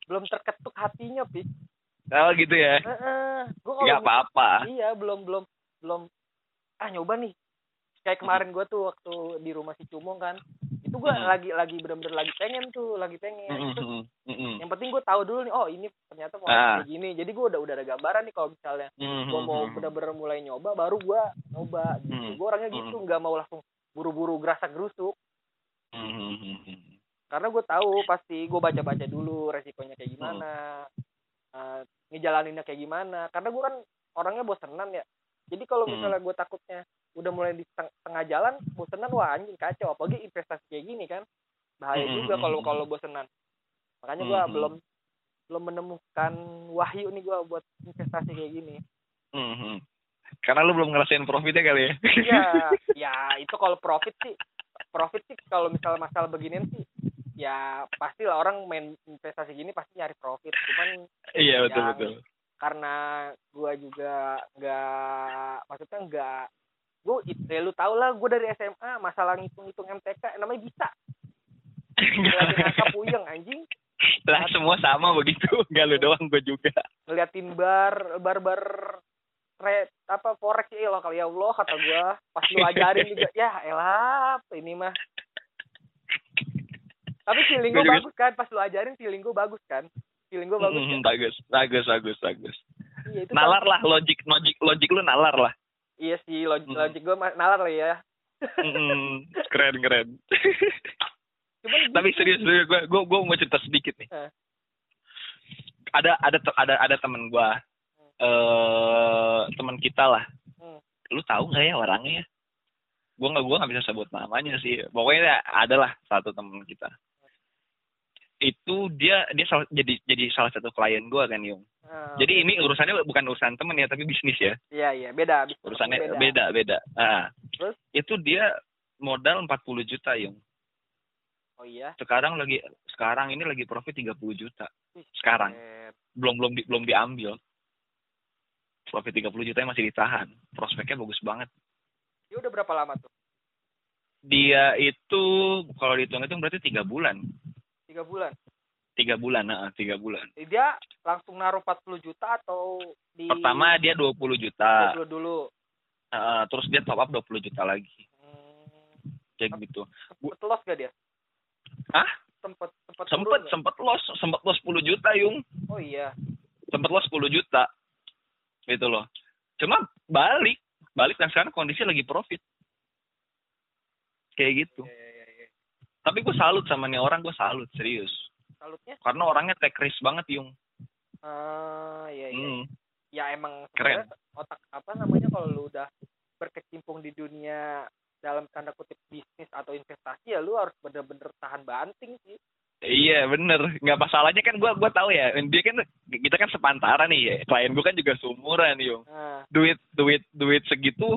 belum terketuk hatinya pik oh gitu ya? Gue nggak apa-apa. Iya belum belum belum. Ah nyoba nih. Kayak kemarin gue tuh waktu di rumah si Cumong kan itu gue Hmm. lagi lagi bener-bener lagi pengen tuh lagi pengen Terus mm-mm, yang penting gue tahu dulu nih oh ini ternyata mau Ah. kayak gini jadi gue udah udah ada gambaran nih kalau misalnya mm-mm, gue mau mm-mm. bener-bener mulai nyoba baru gue nyoba gitu Hmm. gue orangnya gitu nggak mau langsung buru-buru gerasak gerusuk Mm-mm. karena gue tahu pasti gue baca-baca dulu resikonya kayak gimana eh, ngejalaninnya kayak gimana karena gue kan orangnya bosenan ya jadi kalau misalnya gue takutnya udah mulai di teng- tengah jalan bosenan wah anjing kacau apalagi investasi kayak gini kan bahaya juga kalau hmm. kalau bosenan makanya gue Hmm, hmm. belum belum menemukan wahyu nih gue buat investasi kayak gini Mm-mm. karena lu belum ngerasain profitnya kali ya Iya, ya itu kalau profit sih, profit sih kalau misal masalah beginian sih, ya pastilah orang main investasi gini pasti nyari profit. Cuman iya betul betul karena gua juga nggak, maksudnya nggak, gua ya lu tau lah, gua dari SMA masalah ngitung-ngitung MTK namanya bisa. Ngeliatin puyeng anjing, lah semua sama begitu. Nggak lu doang gue juga. Ngeliatin bar, bar-bar re, apa forex ya Allah kali ya Allah kata gua. Pas lu ajarin juga ya elah ini mah. Tapi feeling juga- bagus kan pas lu ajarin feeling gua bagus kan. Feeling gua bagus Mm, kan? bagus bagus bagus bagus. Iya itu nalar lah logik logik logik lu nalar lah iya sih logik Mm. logik ma- nalar lah ya. Mm, keren keren. Cuman tapi serius serius gue gue gue mau cerita sedikit nih. Eh. ada ada ada ada teman gue eh teman kita lah. Hmm. lu tahu nggak ya orangnya? Ya gue nggak gue nggak bisa sebut namanya sih. Pokoknya adalah satu teman kita itu dia dia salah, jadi jadi salah satu klien gue kan yung. Ah, jadi ini urusannya bukan urusan temen ya tapi bisnis ya. Iya iya beda bisnis urusannya beda. beda, Ah. Terus? itu dia modal 40 juta yung. Oh iya? Sekarang lagi sekarang ini lagi profit 30 juta. Sekarang. belum belum di, belum diambil. Profit 30 juta masih ditahan. Prospeknya bagus banget. Dia udah berapa lama tuh? Dia itu kalau dihitung itu berarti tiga bulan tiga bulan? Tiga bulan nah tiga bulan. Eh, dia langsung naruh 40 juta atau di pertama dia 20 juta. 20 dulu. Eh, terus dia top up 20 juta lagi. Hmm, kayak gitu. Sempet loss gak dia? Hah? sempet sempet sempet sempet loss sempet loss 10 juta yung. Oh iya. Sempet loss 10 juta. Gitu loh. Cuma balik balik. Dan sekarang kondisi lagi profit. Kayak gitu. Iya, iya, iya. Tapi gue salut sama nih orang gue salut serius. Salutnya? Karena orangnya take risk banget yung. Ah iya iya. Hmm. ya emang Keren. otak apa namanya kalau lu udah berkecimpung di dunia dalam tanda kutip bisnis atau investasi ya lu harus bener-bener tahan banting sih. Iya bener, nggak masalahnya kan gue gua tahu ya, dia kan kita kan sepantara nih ya, klien gue kan juga seumuran yung, nah duit duit duit segitu,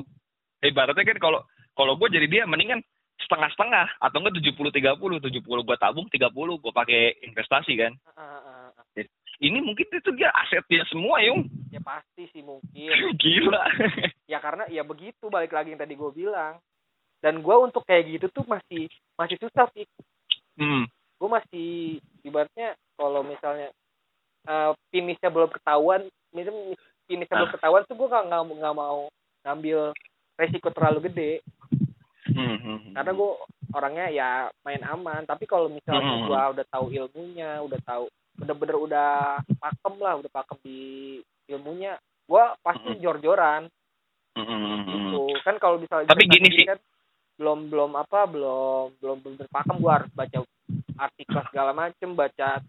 ibaratnya kan kalau kalau gue jadi dia mendingan setengah setengah atau enggak tujuh puluh tiga puluh. tujuh puluh gue tabung tiga puluh gue pakai investasi kan, ah, ah, ah. ini mungkin itu dia aset dia semua yung, ya pasti sih mungkin. Gila, ya karena ya begitu. Balik lagi yang tadi gue bilang. Dan gue untuk kayak gitu tuh masih masih susah sih. Hmm. gue masih ibaratnya kalau misalnya uh, finishnya belum ketahuan misalnya finishnya belum Ah. ketahuan tuh gue nggak nggak mau ngambil resiko terlalu gede Hmm, hmm, hmm. karena gue orangnya ya main aman tapi kalau misalnya Hmm. gue udah tahu ilmunya udah tahu bener-bener udah pakem lah udah pakem di ilmunya gue pasti Hmm. jor-joran Hmm, hmm, hmm, hmm. gitu kan kalau misalnya Tapi gini sih. kan belum belum apa belum belum bener pakem gue harus baca artikel segala macem baca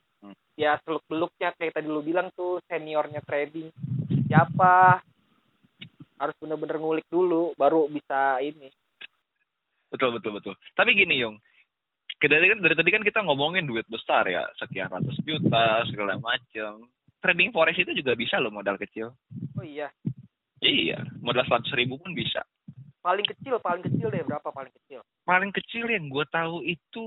ya seluk beluknya kayak tadi lu bilang tuh seniornya trading siapa harus bener-bener ngulik dulu baru bisa ini betul betul betul. Tapi gini Yung. Dari kan dari tadi kan kita ngomongin duit besar ya. Sekian ratus juta segala macam trading forex itu juga bisa loh modal kecil. Oh iya. Iya. Modal seratus ribu pun bisa. Paling kecil paling kecil deh. Berapa paling kecil? Paling kecil yang gue tahu itu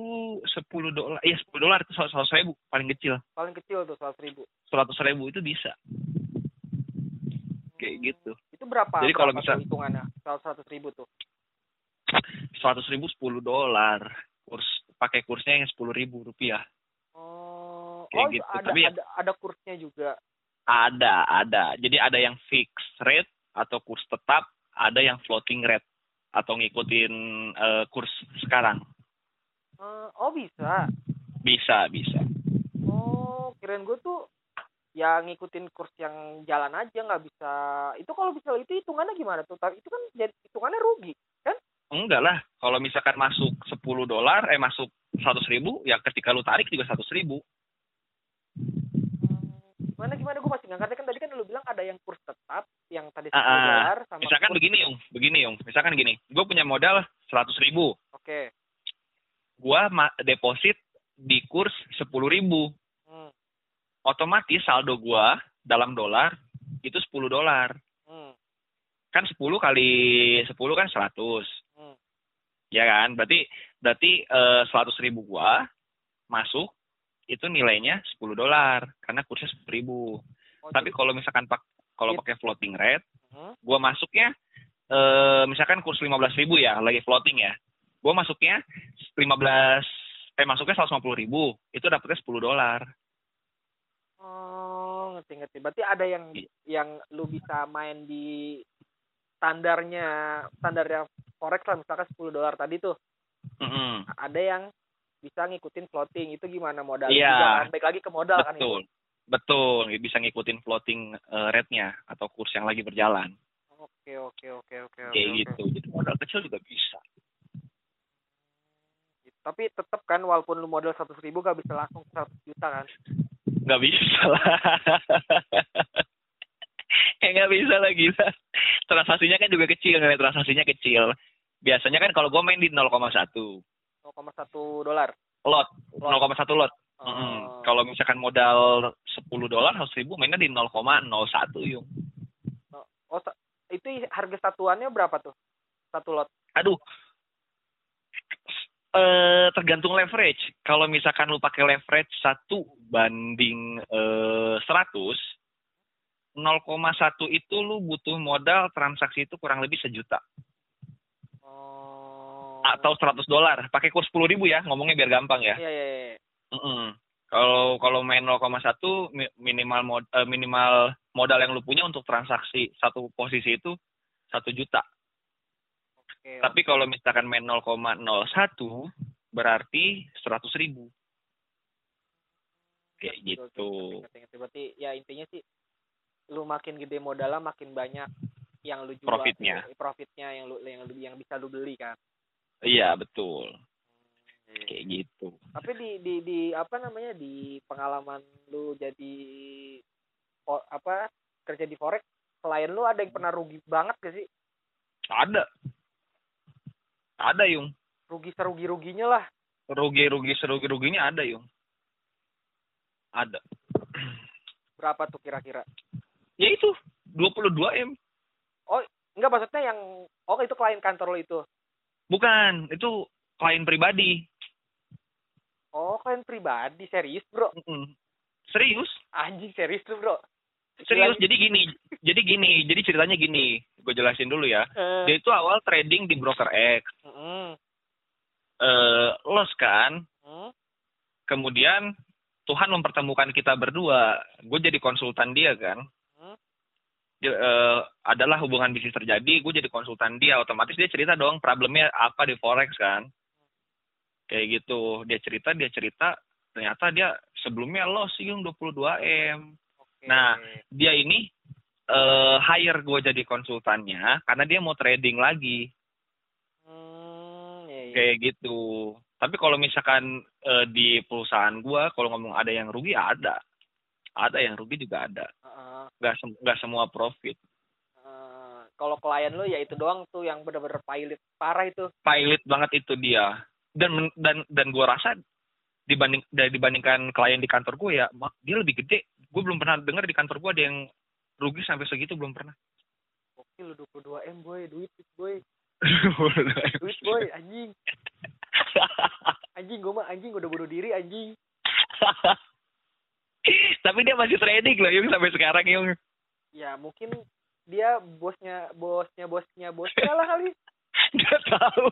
sepuluh dolar ya sepuluh dolar itu seratus ribu. Paling kecil. Paling kecil tuh seratus ribu. Seratus ribu itu bisa. Kayak Hmm, gitu. Itu berapa Jadi kalau berapa misal- tuh hitungannya? Seratus ribu tuh seratus ribu sepuluh dolar. Kurs pakai kursnya yang sepuluh ribu rupiah. Oh Kayak oh gitu. ada Tapi ya- ada ada kursnya juga? Ada ada. Jadi ada yang fixed rate atau kurs tetap ada yang floating rate atau ngikutin eh, kurs sekarang. Eh, oh bisa? Bisa bisa. Oh kirain gue tuh ya ngikutin kurs yang jalan aja nggak bisa. Itu kalau bisa itu hitungannya gimana tuh? Tapi itu kan jadi hitungannya rugi enggak lah. Kalau misalkan masuk 10 dolar eh masuk 100 ribu ya ketika lu tarik juga 100 ribu. Hmm, gimana gimana? Gue masih nggak ngerti. Kan tadi kan lu bilang ada yang kurs tetap yang tadi Ah, sepuluh ah. dolar sama misalkan kurs- begini yung begini yung misalkan gini. Gue punya modal 100 ribu. Oke. Gue deposit di kurs 10 ribu. Hmm, otomatis saldo gue dalam dolar itu 10 dolar. Hmm, kan 10 kali 10 kan 100 hmm. Ya kan? Berarti berarti eh, 100 ribu gua masuk itu nilainya 10 dolar karena kursnya 10 ribu. Oh, tapi jadi- kalau misalkan pak kalau It- pakai floating rate Hmm, gua masuknya eh misalkan kurs 15 ribu ya lagi floating ya. Gua masuknya 15 eh masuknya 150 ribu itu dapetnya 10 dolar. Oh ngerti ngerti. Berarti ada yang Iya. yang lu bisa main di standarnya standarnya forex lah misalkan 10 dolar tadi tuh. Mm-mm. ada yang bisa ngikutin floating itu gimana modal Iya. juga kan? Baik lagi ke modal kan itu betul betul bisa ngikutin floating eh, rate-nya atau kurs yang lagi berjalan. Oke oke oke oke oke kayak gitu jadi modal kecil juga bisa. Tapi tetap kan walaupun lu modal seratus ribu gak bisa langsung 100 juta kan? Nggak bisa lah. Eh nggak bisa lah gila transaksinya kan juga kecil nilai transaksinya kecil. Biasanya kan kalau gue main di 0,1 0,1 dolar? Lot. Lot. 0,1 lot. Oh. Mm-mm. kalau misalkan modal 10 dolar 100 ribu mainnya di 0,01 yung oh sa- itu harga satuannya berapa tuh? Satu lot? Aduh. Eh tergantung leverage. Kalau misalkan lu pakai leverage satu banding eh 100 0,1 itu lu butuh modal transaksi itu kurang lebih sejuta. Oh. Atau 100 dolar. Pakai kurs 10 ribu ya ngomongnya biar gampang ya. Iya iya iya. Kalau kalau main 0,1 mi- minimal mod, eh, minimal modal yang lu punya untuk transaksi satu posisi itu satu juta. Oke tapi kalau misalkan main 0,01 berarti 100 ribu. Kayak gitu. berarti ya intinya sih lu makin gede modalnya makin banyak yang lu jual Profitnya. eh, profitnya yang lu yang lu- yang bisa lu beli kan? Iya betul. Iya. kayak gitu. Tapi di di di apa namanya di pengalaman lu jadi apa kerja di forex klien lu ada yang pernah rugi banget gak sih? Ada. Ada yung. Rugi serugi ruginya lah. Rugi rugi serugi ruginya ada yung. Ada. Berapa tuh kira-kira ya itu 22 m. Enggak maksudnya yang oh itu klien kantor lu itu? Bukan itu klien pribadi. Oh klien pribadi serius bro? Mm-mm. serius? Anjing serius tuh bro. Serius jadi gini jadi gini jadi ceritanya gini gue jelasin dulu ya. Eh, dia itu awal trading di broker X. Mm, eh los kan? Mm, kemudian Tuhan mempertemukan kita berdua. Gue jadi konsultan dia kan Eh, adalah hubungan bisnis terjadi gue jadi konsultan dia otomatis dia cerita dong problemnya apa di forex kan kayak gitu dia cerita dia cerita ternyata dia sebelumnya loss yung 22 m oke. Nah, dia ini eh hire gue jadi konsultannya karena dia mau trading lagi Hmm, iya, iya. kayak gitu Tapi kalau misalkan eh, di perusahaan gua kalau ngomong ada yang rugi ada. Ada yang rugi juga ada. Heeh. Nggak sem- nggak semua profit. Eh, kalau klien lu ya itu doang tuh yang bener-bener pilot parah itu Pilot banget itu dia. Dan dan dan gua rasa dibanding dari dibandingkan klien di kantor gue ya, dia lebih gede. Gue belum pernah dengar di kantor gue ada yang rugi sampai segitu belum pernah. oke lu 22 m boy duit boy duit boy anjing anjing gue mah anjing udah bunuh diri anjing Tapi dia masih trading loh Yung sampai sekarang Yung. ya mungkin dia bosnya bosnya bosnya bosnya lah kali Gak tahu.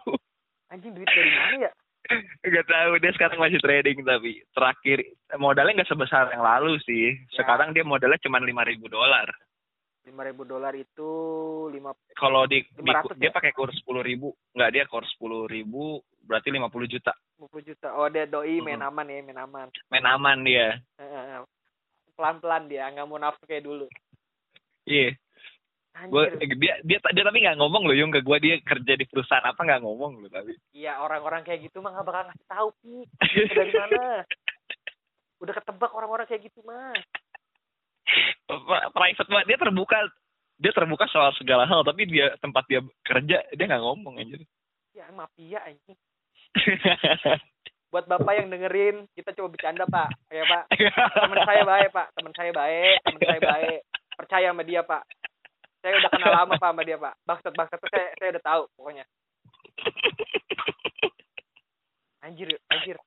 anjing duit dari mana ya Gak tahu dia sekarang masih trading tapi terakhir modalnya nggak sebesar yang lalu sih. Ya. Sekarang dia modalnya cuma lima ribu dolar. Lima ribu dolar itu lima Kalau di, di 500 dia ya? pakai kurs sepuluh ribu, nggak dia kurs sepuluh ribu berarti 50 juta. puluh juta oh dia doi main Hmm. aman ya main aman Main aman dia. pelan pelan dia nggak mau nafsu kayak dulu Iya. Gua, anjir dia, dia dia tapi nggak ngomong loh Yung ke gua dia kerja di perusahaan apa nggak ngomong loh tapi. iya orang-orang kayak gitu mah nggak bakal ngasih tahu pi dari mana udah ketebak orang-orang kayak gitu mah private banget. Dia terbuka dia terbuka soal segala hal tapi dia tempat dia kerja dia nggak ngomong aja ya mafia anjing. Buat bapak yang dengerin kita coba bercanda pak. Ya pak. Teman saya baik pak. Teman saya baik teman saya baik. Percaya sama dia pak. Saya udah kenal lama pak sama dia pak. Bangsat bangsat tuh saya saya udah tahu pokoknya. Anjir anjir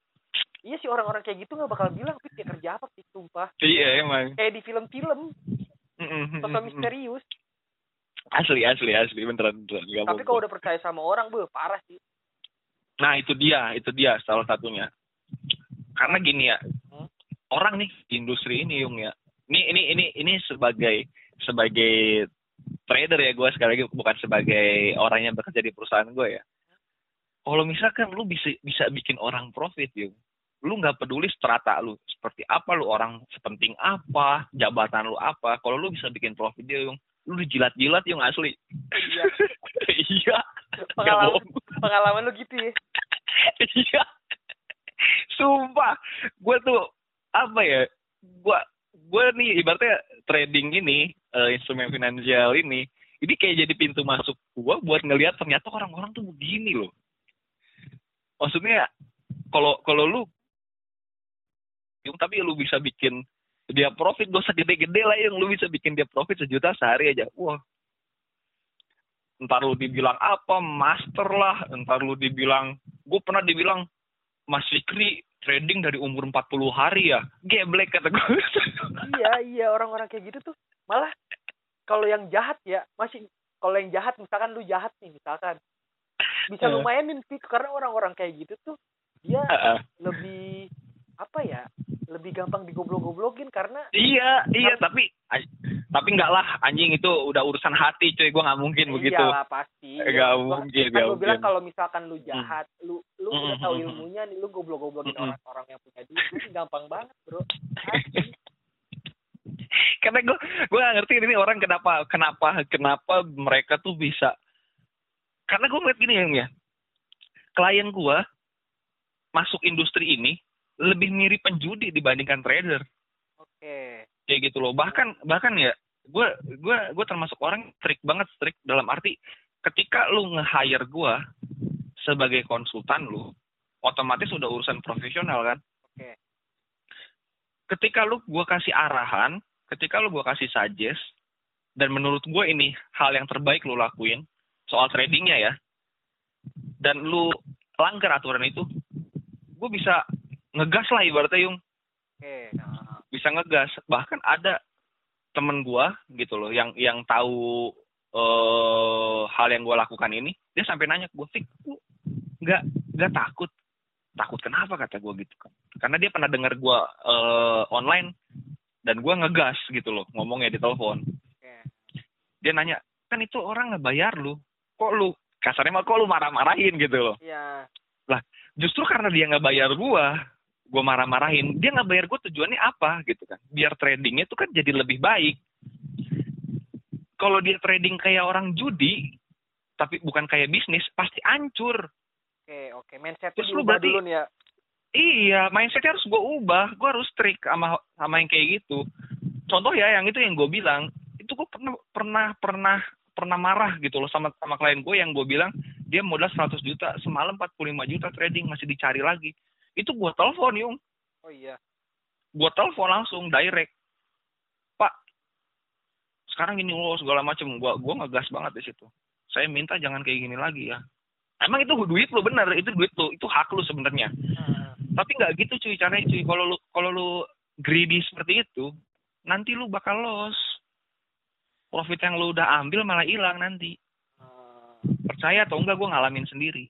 iya sih orang-orang kayak gitu nggak bakal bilang pit dia kerja apa sih sumpah. Iya emang. Kayak di film-film. Sosok misterius. Asli asli asli. Beneran beneran. Nggak tapi kalau udah percaya sama orang beuh parah sih. Nah itu dia itu dia salah satunya. Karena gini ya Hmm. orang nih industri ini yung ya. Ini ini ini ini sebagai sebagai trader ya gue sekali lagi bukan sebagai orang yang bekerja di perusahaan gue ya. Kalau misalkan lu bisa bisa bikin orang profit yung lu nggak peduli strata lu. Seperti apa lu orang sepenting apa jabatan lu apa. Kalau lu bisa bikin profit dia yung lu dijilat-jilat yung asli. Iya. Iya. Pengalaman pengalaman lu gitu ya. Iya. Sumpah, gue tuh apa ya? Gue gue nih ibaratnya trading ini eh, instrumen finansial ini ini kayak jadi pintu masuk gue buat ngelihat ternyata orang-orang tuh begini loh. Maksudnya kalau kalau lu yung tapi lu bisa bikin dia profit gak usah gede-gede lah yang lu bisa bikin dia profit sejuta sehari aja. Wah. Entar lu dibilang apa, master lah, entar lu dibilang gue pernah dibilang Mas Fikri trading dari umur 40 hari ya. Geblek kata gue. iya iya orang-orang kayak gitu tuh malah kalau yang jahat ya masih kalau yang jahat misalkan lu jahat nih misalkan bisa lumayanin sih karena orang-orang kayak gitu tuh dia Heeh. lebih apa ya lebih gampang digoblok-goblokin karena iya, iya tapi ay- tapi enggak lah anjing itu udah urusan hati cuy gue nggak mungkin begitu. iyalah pasti Nggak Ya, mungkin, kan gue bilang kalau misalkan lu jahat lu lu Mm, udah mm, tahu mm, mm. ilmunya nih lu goblok-goblokin Mm, mm. orang-orang yang punya duit itu gampang banget bro. Karena gue gue gak ngerti ini orang kenapa kenapa kenapa mereka tuh bisa. Karena gue ngeliat gini ya, klien gue masuk industri ini lebih mirip penjudi dibandingkan trader. oke kayak gitu loh bahkan bahkan ya gue gue gue termasuk orang strict banget strict dalam arti ketika lu nge-hire gue sebagai konsultan lu otomatis udah urusan profesional kan Oke. ketika lu gue kasih arahan ketika lu gue kasih suggest dan menurut gue ini hal yang terbaik lu lakuin soal tradingnya ya dan lu langgar aturan itu gue bisa ngegas lah ibaratnya yung. Oke nah, bisa ngegas. Bahkan ada temen gua gitu loh yang yang tahu eh hal yang gua lakukan ini dia sampai nanya ke gua Fik lu nggak nggak takut? Takut kenapa? kata gua gitu kan. Karena dia pernah dengar gua eh, online dan gua ngegas gitu loh ngomongnya di telepon. Oke. Dia nanya kan itu orang ngebayar lu. Kok lu? Kasarnya mah kok lu marah-marahin? gitu loh. Iya. Justru karena dia nggak bayar gua gua marah-marahin dia nggak bayar gua tujuannya apa gitu kan biar tradingnya itu kan jadi lebih baik kalau dia trading kayak orang judi tapi bukan kayak bisnis pasti hancur oke oke mindset Terus lu berarti- dulu nih ya Iya, mindsetnya harus gue ubah. Gue harus strict sama sama yang kayak gitu. Contoh ya, yang itu yang gue bilang, itu gue pernah pernah pernah pernah marah gitu loh sama sama klien gue yang gue bilang dia modal 100 juta semalam 45 juta trading masih dicari lagi. Itu gue telepon yung, oh iya gue telepon langsung direct. Pak, sekarang gini loh segala macem. Gue gua ngegas banget di situ. Saya minta jangan kayak gini lagi ya. Emang itu duit lo bener, itu duit lo, itu hak lo sebenarnya Heeh. tapi nggak gitu cuy caranya cuy kalau lu kalau lu greedy seperti itu nanti lu bakal loss profit yang lu udah ambil malah hilang nanti Heeh. percaya atau enggak gue ngalamin sendiri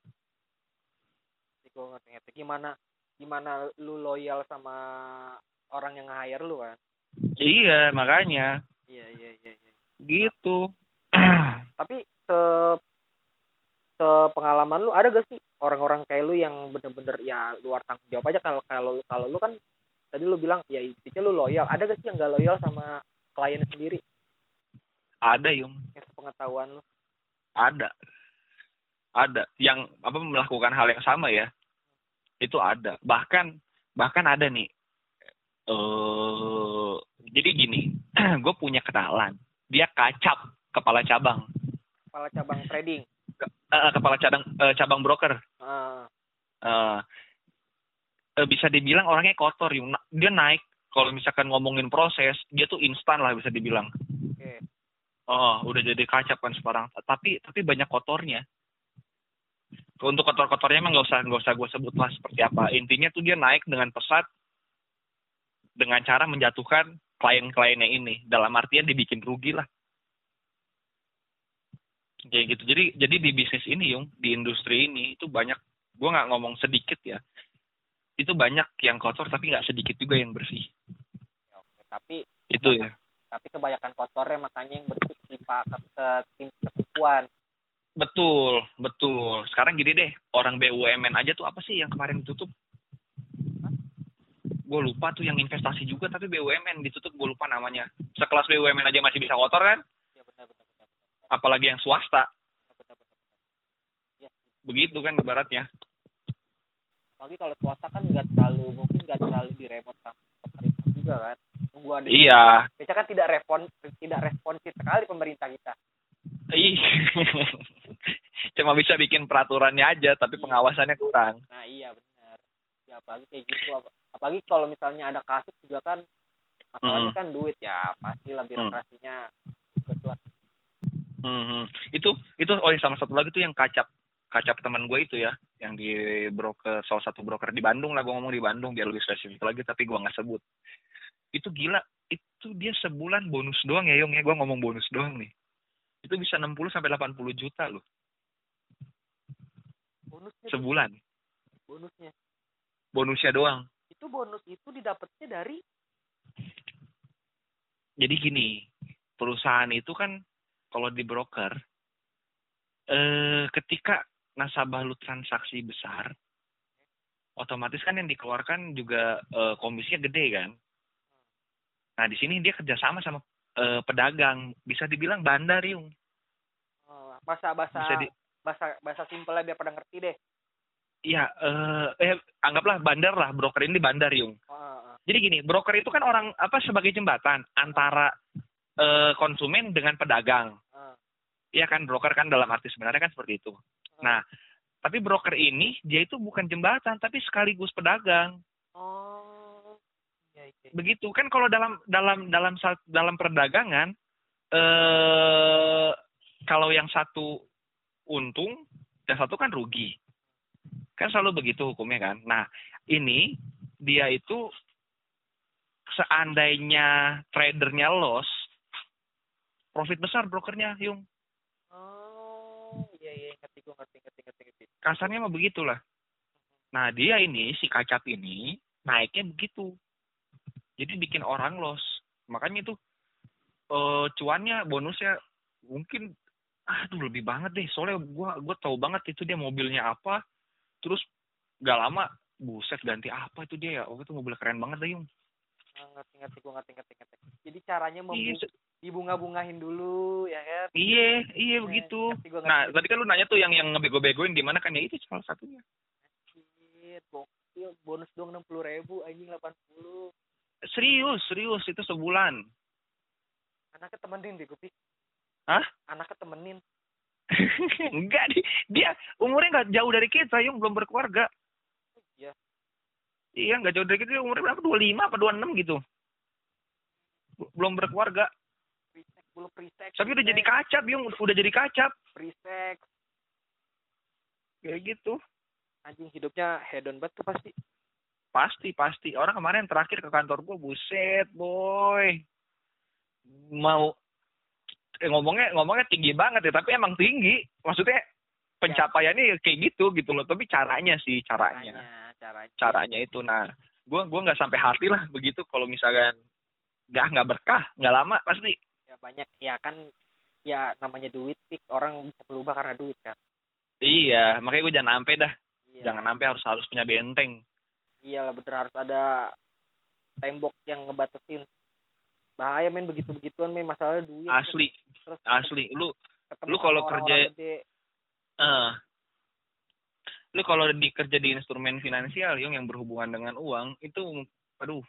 gue ngerti ngerti gimana gimana lu loyal sama orang yang hire lu kan? Iya makanya. Iya iya iya, iya. gitu. Tapi se pengalaman lu ada gak sih orang-orang kayak lu yang bener-bener ya luar tanggung jawab aja kalau kalau kalau lu kan tadi lu bilang ya intinya lu loyal. Ada gak sih yang gak loyal sama klien sendiri? Ada yung. Yang sepengetahuan lu? Ada. Ada. Yang apa melakukan hal yang sama ya itu ada. Bahkan bahkan ada nih. Eh jadi gini gue punya kenalan. Dia kacap kepala cabang. Kepala cabang trading. Eh, kepala cabang eh, cabang broker. Eh eh, bisa dibilang orangnya kotor. Dia naik. Kalau misalkan ngomongin proses dia tuh instan lah bisa dibilang. Oh udah jadi kacap kan sekarang. Tapi tapi banyak kotornya untuk kotor-kotornya emang nggak usah nggak usah gue sebut lah seperti apa intinya tuh dia naik dengan pesat dengan cara menjatuhkan klien-kliennya ini dalam artian dibikin rugi lah kayak gitu jadi jadi di bisnis ini yung di industri ini itu banyak gue nggak ngomong sedikit ya itu banyak yang kotor tapi nggak sedikit juga yang bersih ya, oke tapi itu ya tapi kebanyakan kotornya makanya yang bentuk tipa ke, ke tim betul betul. Sekarang gini deh orang BUMN aja tuh apa sih yang kemarin ditutup? Gue lupa tuh yang investasi juga tapi BUMN ditutup gue lupa namanya. Sekelas BUMN aja masih bisa kotor kan? Ya benar benar benar apalagi yang swasta. Benar benar benar. Ya begitu kan ibaratnya. Apalagi kalau swasta kan nggak terlalu mungkin nggak terlalu diremot sama pemerintah juga kan? Ada iya. Kita kan tidak respon tidak responsif sekali pemerintah kita. cuma bisa bikin peraturannya aja tapi Iya. pengawasannya kurang. Nah iya benar. Ya apalagi kayak gitu. Ap- apalagi kalau misalnya ada kasus juga kan masalahnya Hmm. kan duit ya pastilah birokrasinya betul Mhm. itu itu oh ya sama satu lagi tuh yang kacap kacap teman gue itu ya yang di broker salah satu broker di Bandung lah gue ngomong di Bandung biar lebih spesifik lagi tapi gue nggak sebut. Itu gila itu dia sebulan bonus doang ya Yong ya. Gue ngomong bonus doang nih itu bisa 60 sampai 80 juta loh. Bonusnya sebulan. Bonusnya. Bonusnya doang. Itu bonus itu didapatnya dari? Jadi gini perusahaan itu kan kalau di broker eh ketika nasabah lu transaksi besar otomatis kan yang dikeluarkan juga eh, komisinya gede kan? Nah di sini dia kerjasama sama eh, pedagang bisa dibilang bandar yung oh, bahasa bahasa bisa di bahasa bahasa simpelnya biar pada ngerti deh Iya, eh, eh anggaplah bandar lah, broker ini bandar yung. oh, oh. Jadi gini, broker itu kan orang apa sebagai jembatan antara eh, konsumen dengan pedagang. oh. Iya kan, broker kan dalam arti sebenarnya kan seperti itu. Nah, tapi broker ini dia itu bukan jembatan tapi sekaligus pedagang. oh. Begitu kan kalau dalam dalam dalam dalam perdagangan eh kalau yang satu untung, yang satu kan rugi. Kan selalu begitu hukumnya kan. Nah, ini dia itu seandainya tradernya loss, profit besar brokernya, Yung. oh iya iya ngerti gue ngerti ngerti ngerti ngerti kasarnya mah begitulah. Nah dia ini si kacap ini naiknya begitu, jadi bikin orang loss. Makanya itu eh cuannya bonusnya mungkin aduh lebih banget deh. Soalnya gua gua tahu banget itu dia mobilnya apa, terus gak lama buset ganti apa itu dia ya. Oh itu mobil keren banget deh yung. Ngerti ngerti gue ngerti ngerti ngerti jadi caranya Iya, membu dibunga-bungahin dulu ya kan iya, iya begitu. ngerti gua, ngerti. Nah, tadi kan lu nanya tuh yang yang ngebego-begoin di mana kan ya itu salah satunya. Anjir, gokil bonus dong enam puluh ribu anjing delapan puluh Serius, serius itu sebulan. anaknya temenin deh gue Hah? anaknya temenin Enggak dia, dia umurnya nggak jauh dari kita, yang belum berkeluarga. iya Iya, nggak jauh dari kita, dia umurnya berapa? 25 apa 26 gitu. B- Belum berkeluarga. sex belum free sex Tapi udah jadi kacap, Yung. Udah jadi kacap. free sex Kayak gitu. anjing hidupnya hedon banget tuh pasti Pasti, pasti. Orang kemarin terakhir ke kantor gua, buset, boy. Mau eh, ngomongnya ngomongnya tinggi banget ya, tapi emang tinggi. Maksudnya pencapaiannya kayak gitu gitu loh. Tapi caranya sih, caranya. caranya caranya Caranya itu. Nah, gua gua nggak sampai hati lah begitu kalau misalkan nggak nggak berkah, nggak lama pasti. ya banyak ya kan ya namanya duit sih orang bisa berubah karena duit kan Iya, makanya gue jangan sampai dah. iya Jangan sampai harus harus punya benteng. Iya lah bener harus ada tembok yang ngebatasin. Bahaya men begitu begituan men masalahnya duit. Asli, terus asli. Lu lu kalau kerja- eh. Lu kalau di kerja di instrumen finansial yang yang berhubungan dengan uang itu aduh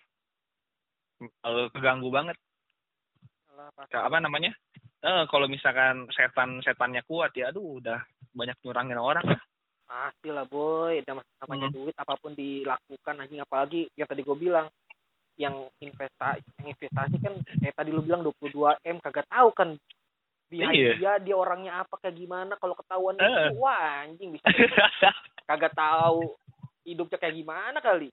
eh, keganggu banget. Alah, apa namanya? Eh kalau misalkan setan setannya kuat ya aduh udah banyak nyurangin orang lah pasti lah boy Nama- namanya Hmm. duit apa pun dilakukan anjing apalagi yang tadi gue bilang yang investasi yang investasi kan kayak tadi lu bilang 22 m kagak tahu kan behind Iya. dia dia orangnya apa kayak gimana kalau ketahuan Eh. itu wah anjing bisa kagak tahu hidupnya kayak gimana kali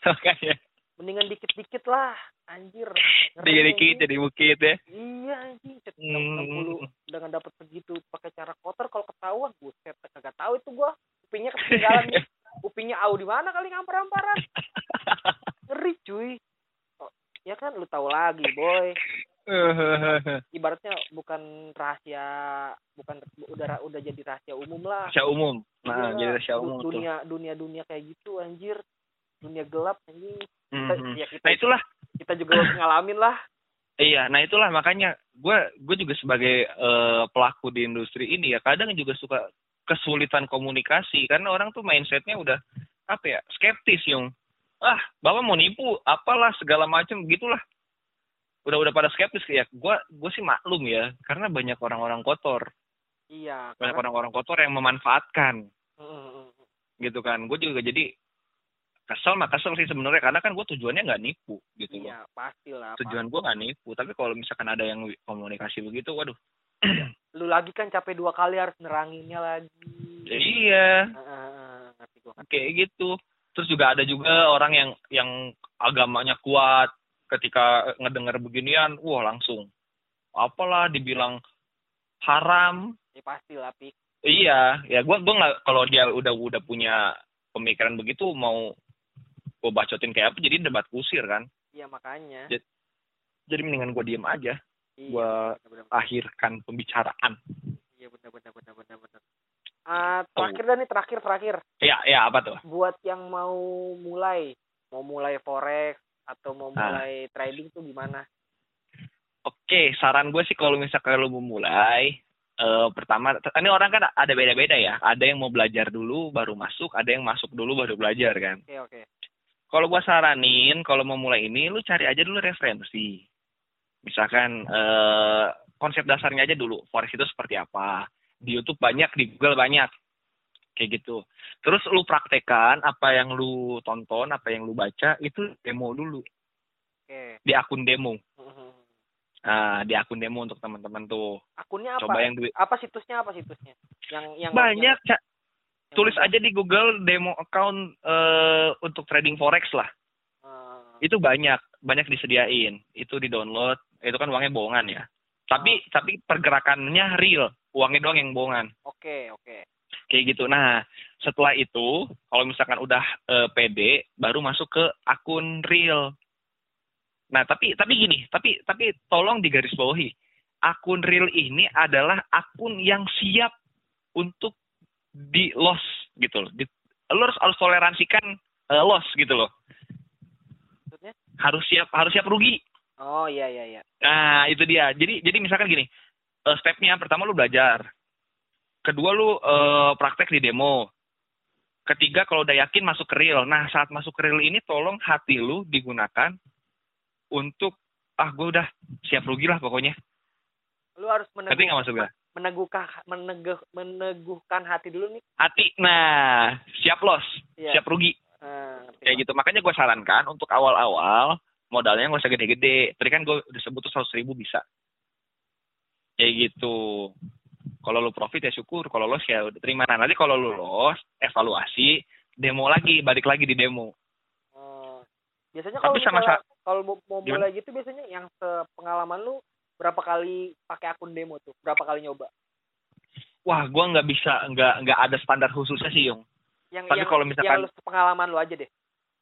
makanya mendingan dikit-dikit lah anjir. Dikit-dikit jadi bukit ya. Iya anjing. Hmm. 60 dengan dapat segitu pakai cara kotor kalau ketahuan. Buset kagak tahu itu gua. Upingnya ketinggalan upingnya au di mana kali ngampar-amparan? Ngeri cuy. Oh, ya kan lu tahu lagi boy. Ibaratnya bukan rahasia bukan udah udah jadi rahasia umum lah. Rahasia umum. Nah Iya, jadi rahasia umum tuh. Dunia dunia dunia kayak gitu anjir dunia gelap anjing. Mhm. kita, ya kita nah itulah. kita juga ngalamin lah. Iya, nah itulah makanya gue gue juga sebagai eh, pelaku di industri ini ya kadang juga suka kesulitan komunikasi karena orang tuh mindsetnya udah apa ya skeptis yung. Ah bapak mau nipu apalah segala macam gitulah. Udah udah pada skeptis ya gue gue sih maklum ya karena banyak orang-orang kotor. Iya banyak karena- orang-orang kotor yang memanfaatkan. Gitu kan gue juga jadi kesel mah kesel sih sebenarnya karena kan gue tujuannya nggak nipu gitu loh. Iya pasti lah tujuan gue nggak nipu tapi kalau misalkan ada yang komunikasi begitu waduh. Lu lagi kan capek dua kali harus neranginnya lagi. Iya. Kayak gitu. Terus juga ada juga orang yang yang agamanya kuat ketika ngedengar beginian wah langsung. Apalah dibilang haram. Ya pasti lah pik. Iya ya gua gua nggak kalau dia udah udah punya pemikiran begitu mau gua bacotin kayak apa jadi debat kusir kan? Iya makanya. Jadi- jadi mendingan gua diem aja. Iya bener, akhirkan pembicaraan. Iya bener bener bener bener bener ah terakhir dah nih terakhir terakhir. Ya ya apa tuh? Buat yang mau mulai mau mulai forex atau mau Ah. mulai trading tuh gimana? Oke, saran gue sih kalau misalkan lo mau mulai, eh pertama, ini orang kan ada beda-beda ya. Ada yang mau belajar dulu baru masuk, ada yang masuk dulu baru belajar kan. oke oke Kalau gue saranin, kalau mau mulai ini, lu cari aja dulu referensi. Misalkan eh konsep dasarnya aja dulu, forex itu seperti apa. Di YouTube banyak, di Google banyak. Kayak gitu. Terus lu praktekan apa yang lu tonton, apa yang lu baca, itu demo dulu oke di akun demo. Mhm. Nah, di akun demo untuk teman-teman tuh. akunnya apa Coba yang duit apa situsnya apa situsnya yang yang banyak yang- tulis aja di Google demo account eh, untuk trading forex lah. Eh, itu banyak banyak disediain. Itu di download itu kan uangnya bohongan ya. Tapi tapi pergerakannya real uangnya doang yang bohongan. Oke oke. Kayak gitu. Nah setelah itu kalau misalkan udah eh, pede baru masuk ke akun real. Nah tapi tapi gini tapi tapi tolong digarisbawahi. Akun real ini adalah akun yang siap untuk di loss gitu loh. Di, lo harus harus toleransikan eh, loss gitu loh. Maksudnya? Harus siap harus siap rugi. Oh iya iya iya. nah itu dia. Jadi jadi misalkan gini eh, stepnya pertama lu belajar. Kedua lu eh, praktek di demo. Ketiga kalau udah yakin masuk ke real. Nah saat masuk ke real ini tolong hati lu digunakan untuk ah gue udah siap rugi lah pokoknya. Lu harus ngerti meneguh, nggak maksud gue meneguhkan meneguh, meneguhkan hati dulu nih. hati nah siap loss Iya. siap rugi. Nah, ngerti kayak gitu makanya gue sarankan untuk awal-awal modalnya nggak usah gede-gede. Tadi kan gue udah sebut tuh seratus ribu bisa. Kayak gitu. Kalau lu profit ya syukur kalau loss ya udah terima. Nah nanti kalau lu loss evaluasi demo lagi balik lagi di demo. Oh. Biasanya kalau sama kalau mau, mulai gitu biasanya yang sepengalaman lu berapa kali pakai akun demo tuh? Berapa kali nyoba? wah gue nggak bisa nggak nggak ada standar khususnya sih yung Yang Tapi kalau misalkan- yang lu pengalaman lu aja deh.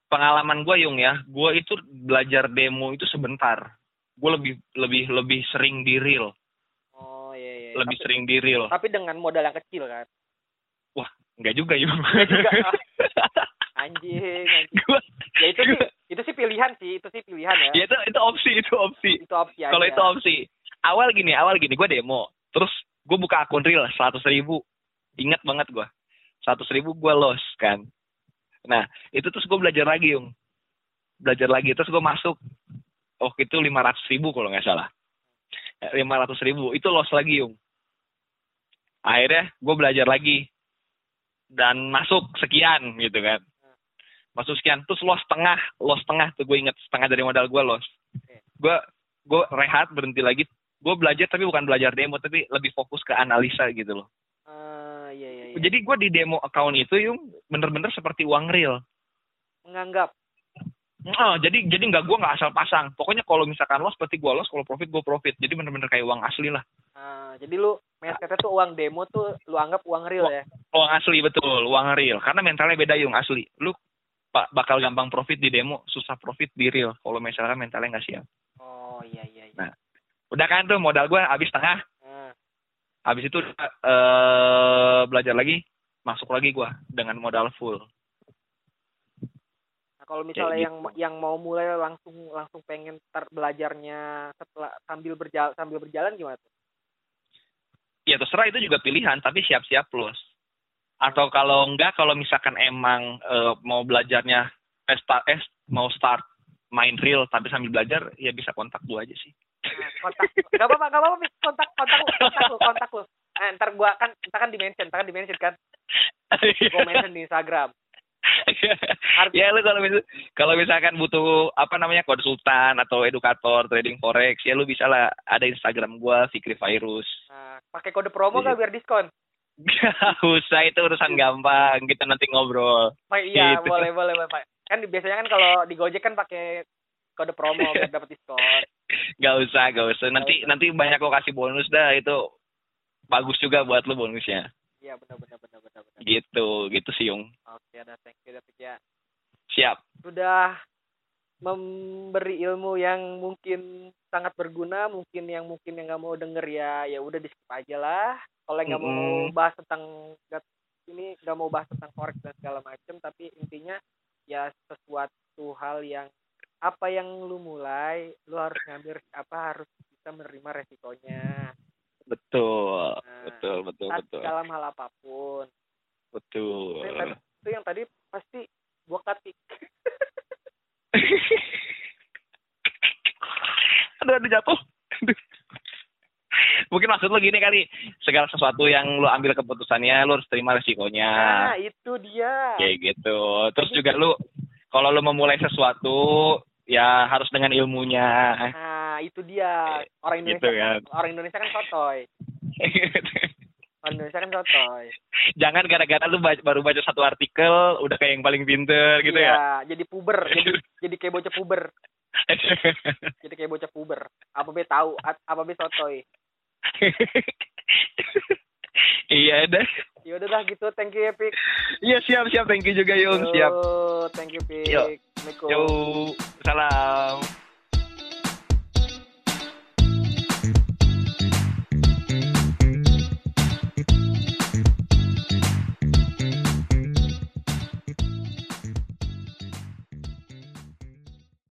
pengalaman gue yung ya gue itu belajar demo itu sebentar gue lebih lebih lebih sering di real Oh iya iya. lebih tapi, sering di real tapi dengan modal yang kecil kan. nggak juga yung Nggak juga. Anjing, anjing. Gua- Ya itu sih itu sih pilihan sih, itu sih pilihan ya. ya itu itu opsi itu opsi. Itu opsi kalau itu opsi. Awal gini awal gini gue demo. Terus gue buka akun real seratus ribu. Ingat banget gue seratus ribu gue loss kan. Nah itu terus gue belajar lagi yung. Belajar lagi terus gue masuk. Oh itu lima ratus ribu kalau nggak salah. Lima ratus ribu. Itu loss lagi yung. Akhirnya gue belajar lagi. Dan masuk sekian gitu kan masuk sekian. Terus loss tengah loss tengah tuh gue inget. Setengah dari modal gue loss gue gue rehat berhenti lagi. Gue belajar tapi bukan belajar demo tapi lebih fokus ke analisa gitu loh Ah, iya iya iya. jadi gue di demo account itu yung bener-bener seperti uang real. Menganggap. Oh, jadi jadi nggak gue nggak asal pasang. Pokoknya kalau misalkan loss berarti gue loss kalau profit gue profit. Jadi bener-bener kayak uang asli lah. Ah, jadi lu mindsetnya tuh uang demo tuh lu anggap uang real ya. uang asli betul. Uang real. Karena mentalnya beda yung asli. Lu pak bakal gampang profit di demo susah profit di real kalau misalkan mentalnya nggak siap Oh iya iya iya. Nah. udah kan tuh modal gue habis tengah Ah, habis itu eh belajar lagi masuk lagi gue dengan modal full Nah, kalau misalnya Kayak yang yang mau mulai langsung langsung pengen tar belajarnya setelah sambil berjalan sambil berjalan gimana tuh? ya terserah itu juga pilihan tapi siap-siap plus atau kalau enggak kalau misalkan emang eh, mau belajarnya eh, start eh, mau start main real tapi sambil belajar ya bisa kontak gue aja sih. Nah, kontak. Gak apa-apa gak apa-apa kontak kontak lu kontak lu kontak lu. Eh, ntar gua kan ntar kan di mention ntar kan di mention kan. Gua mention di Instagram. Ya lu kalau misal kalau misalkan butuh apa namanya konsultan atau edukator trading forex ya lu bisa lah. Ada Instagram gua Fikri Virus nah, pakai kode promo Iya. gak biar diskon usah itu urusan gampang. Kita nanti ngobrol. Pak, iya Gitu. boleh boleh Pak. kan biasanya kan kalau di Gojek kan pakai kode promo biar dapat diskon. Gak usah gak usah. Nanti usah. nanti banyak kok kasih bonus dah. Itu bagus juga buat lu bonusnya. Iya benar benar benar benar benar. Gitu gitu sih Yung. Oke ada thank you David ya. Siap. Sudah memberi ilmu yang mungkin sangat berguna mungkin yang mungkin yang nggak mau denger ya ya udah di skip aja lah. Kalau nggak mau Mm-mm. bahas tentang nggak- ini nggak mau bahas tentang forex dan segala macam tapi intinya ya sesuatu hal yang apa yang lu mulai lu harus ngambil apa harus bisa menerima resikonya. Betul Nah, betul betul saat betul. dalam hal apa pun. Betul. Itu tadi- itu yang tadi pasti gua katik aduh aduh jatuh. Mungkin maksud lu gini kali segala sesuatu yang lu ambil keputusannya lu harus terima resikonya. Nah itu dia. Kayak gitu. Terus juga lu kalau lu memulai sesuatu ya harus dengan ilmunya. Nah, itu dia. Orang gitu Indonesia kan orang Indonesia kan sotoy. Orang Indonesia kan sotoy. jangan gara-gara lu ba- baru baca satu artikel udah kayak yang paling pinter gitu ya Iya, jadi puber, jadi jadi kayak bocah puber. Jadi kayak bocah puber. Apa be tahu, apa be sotoy. iya deh Ya udah dah gitu, thank you ya Pik. iya siap siap thank you juga Yung siap Yo, thank you Pik. Yo. Yo salam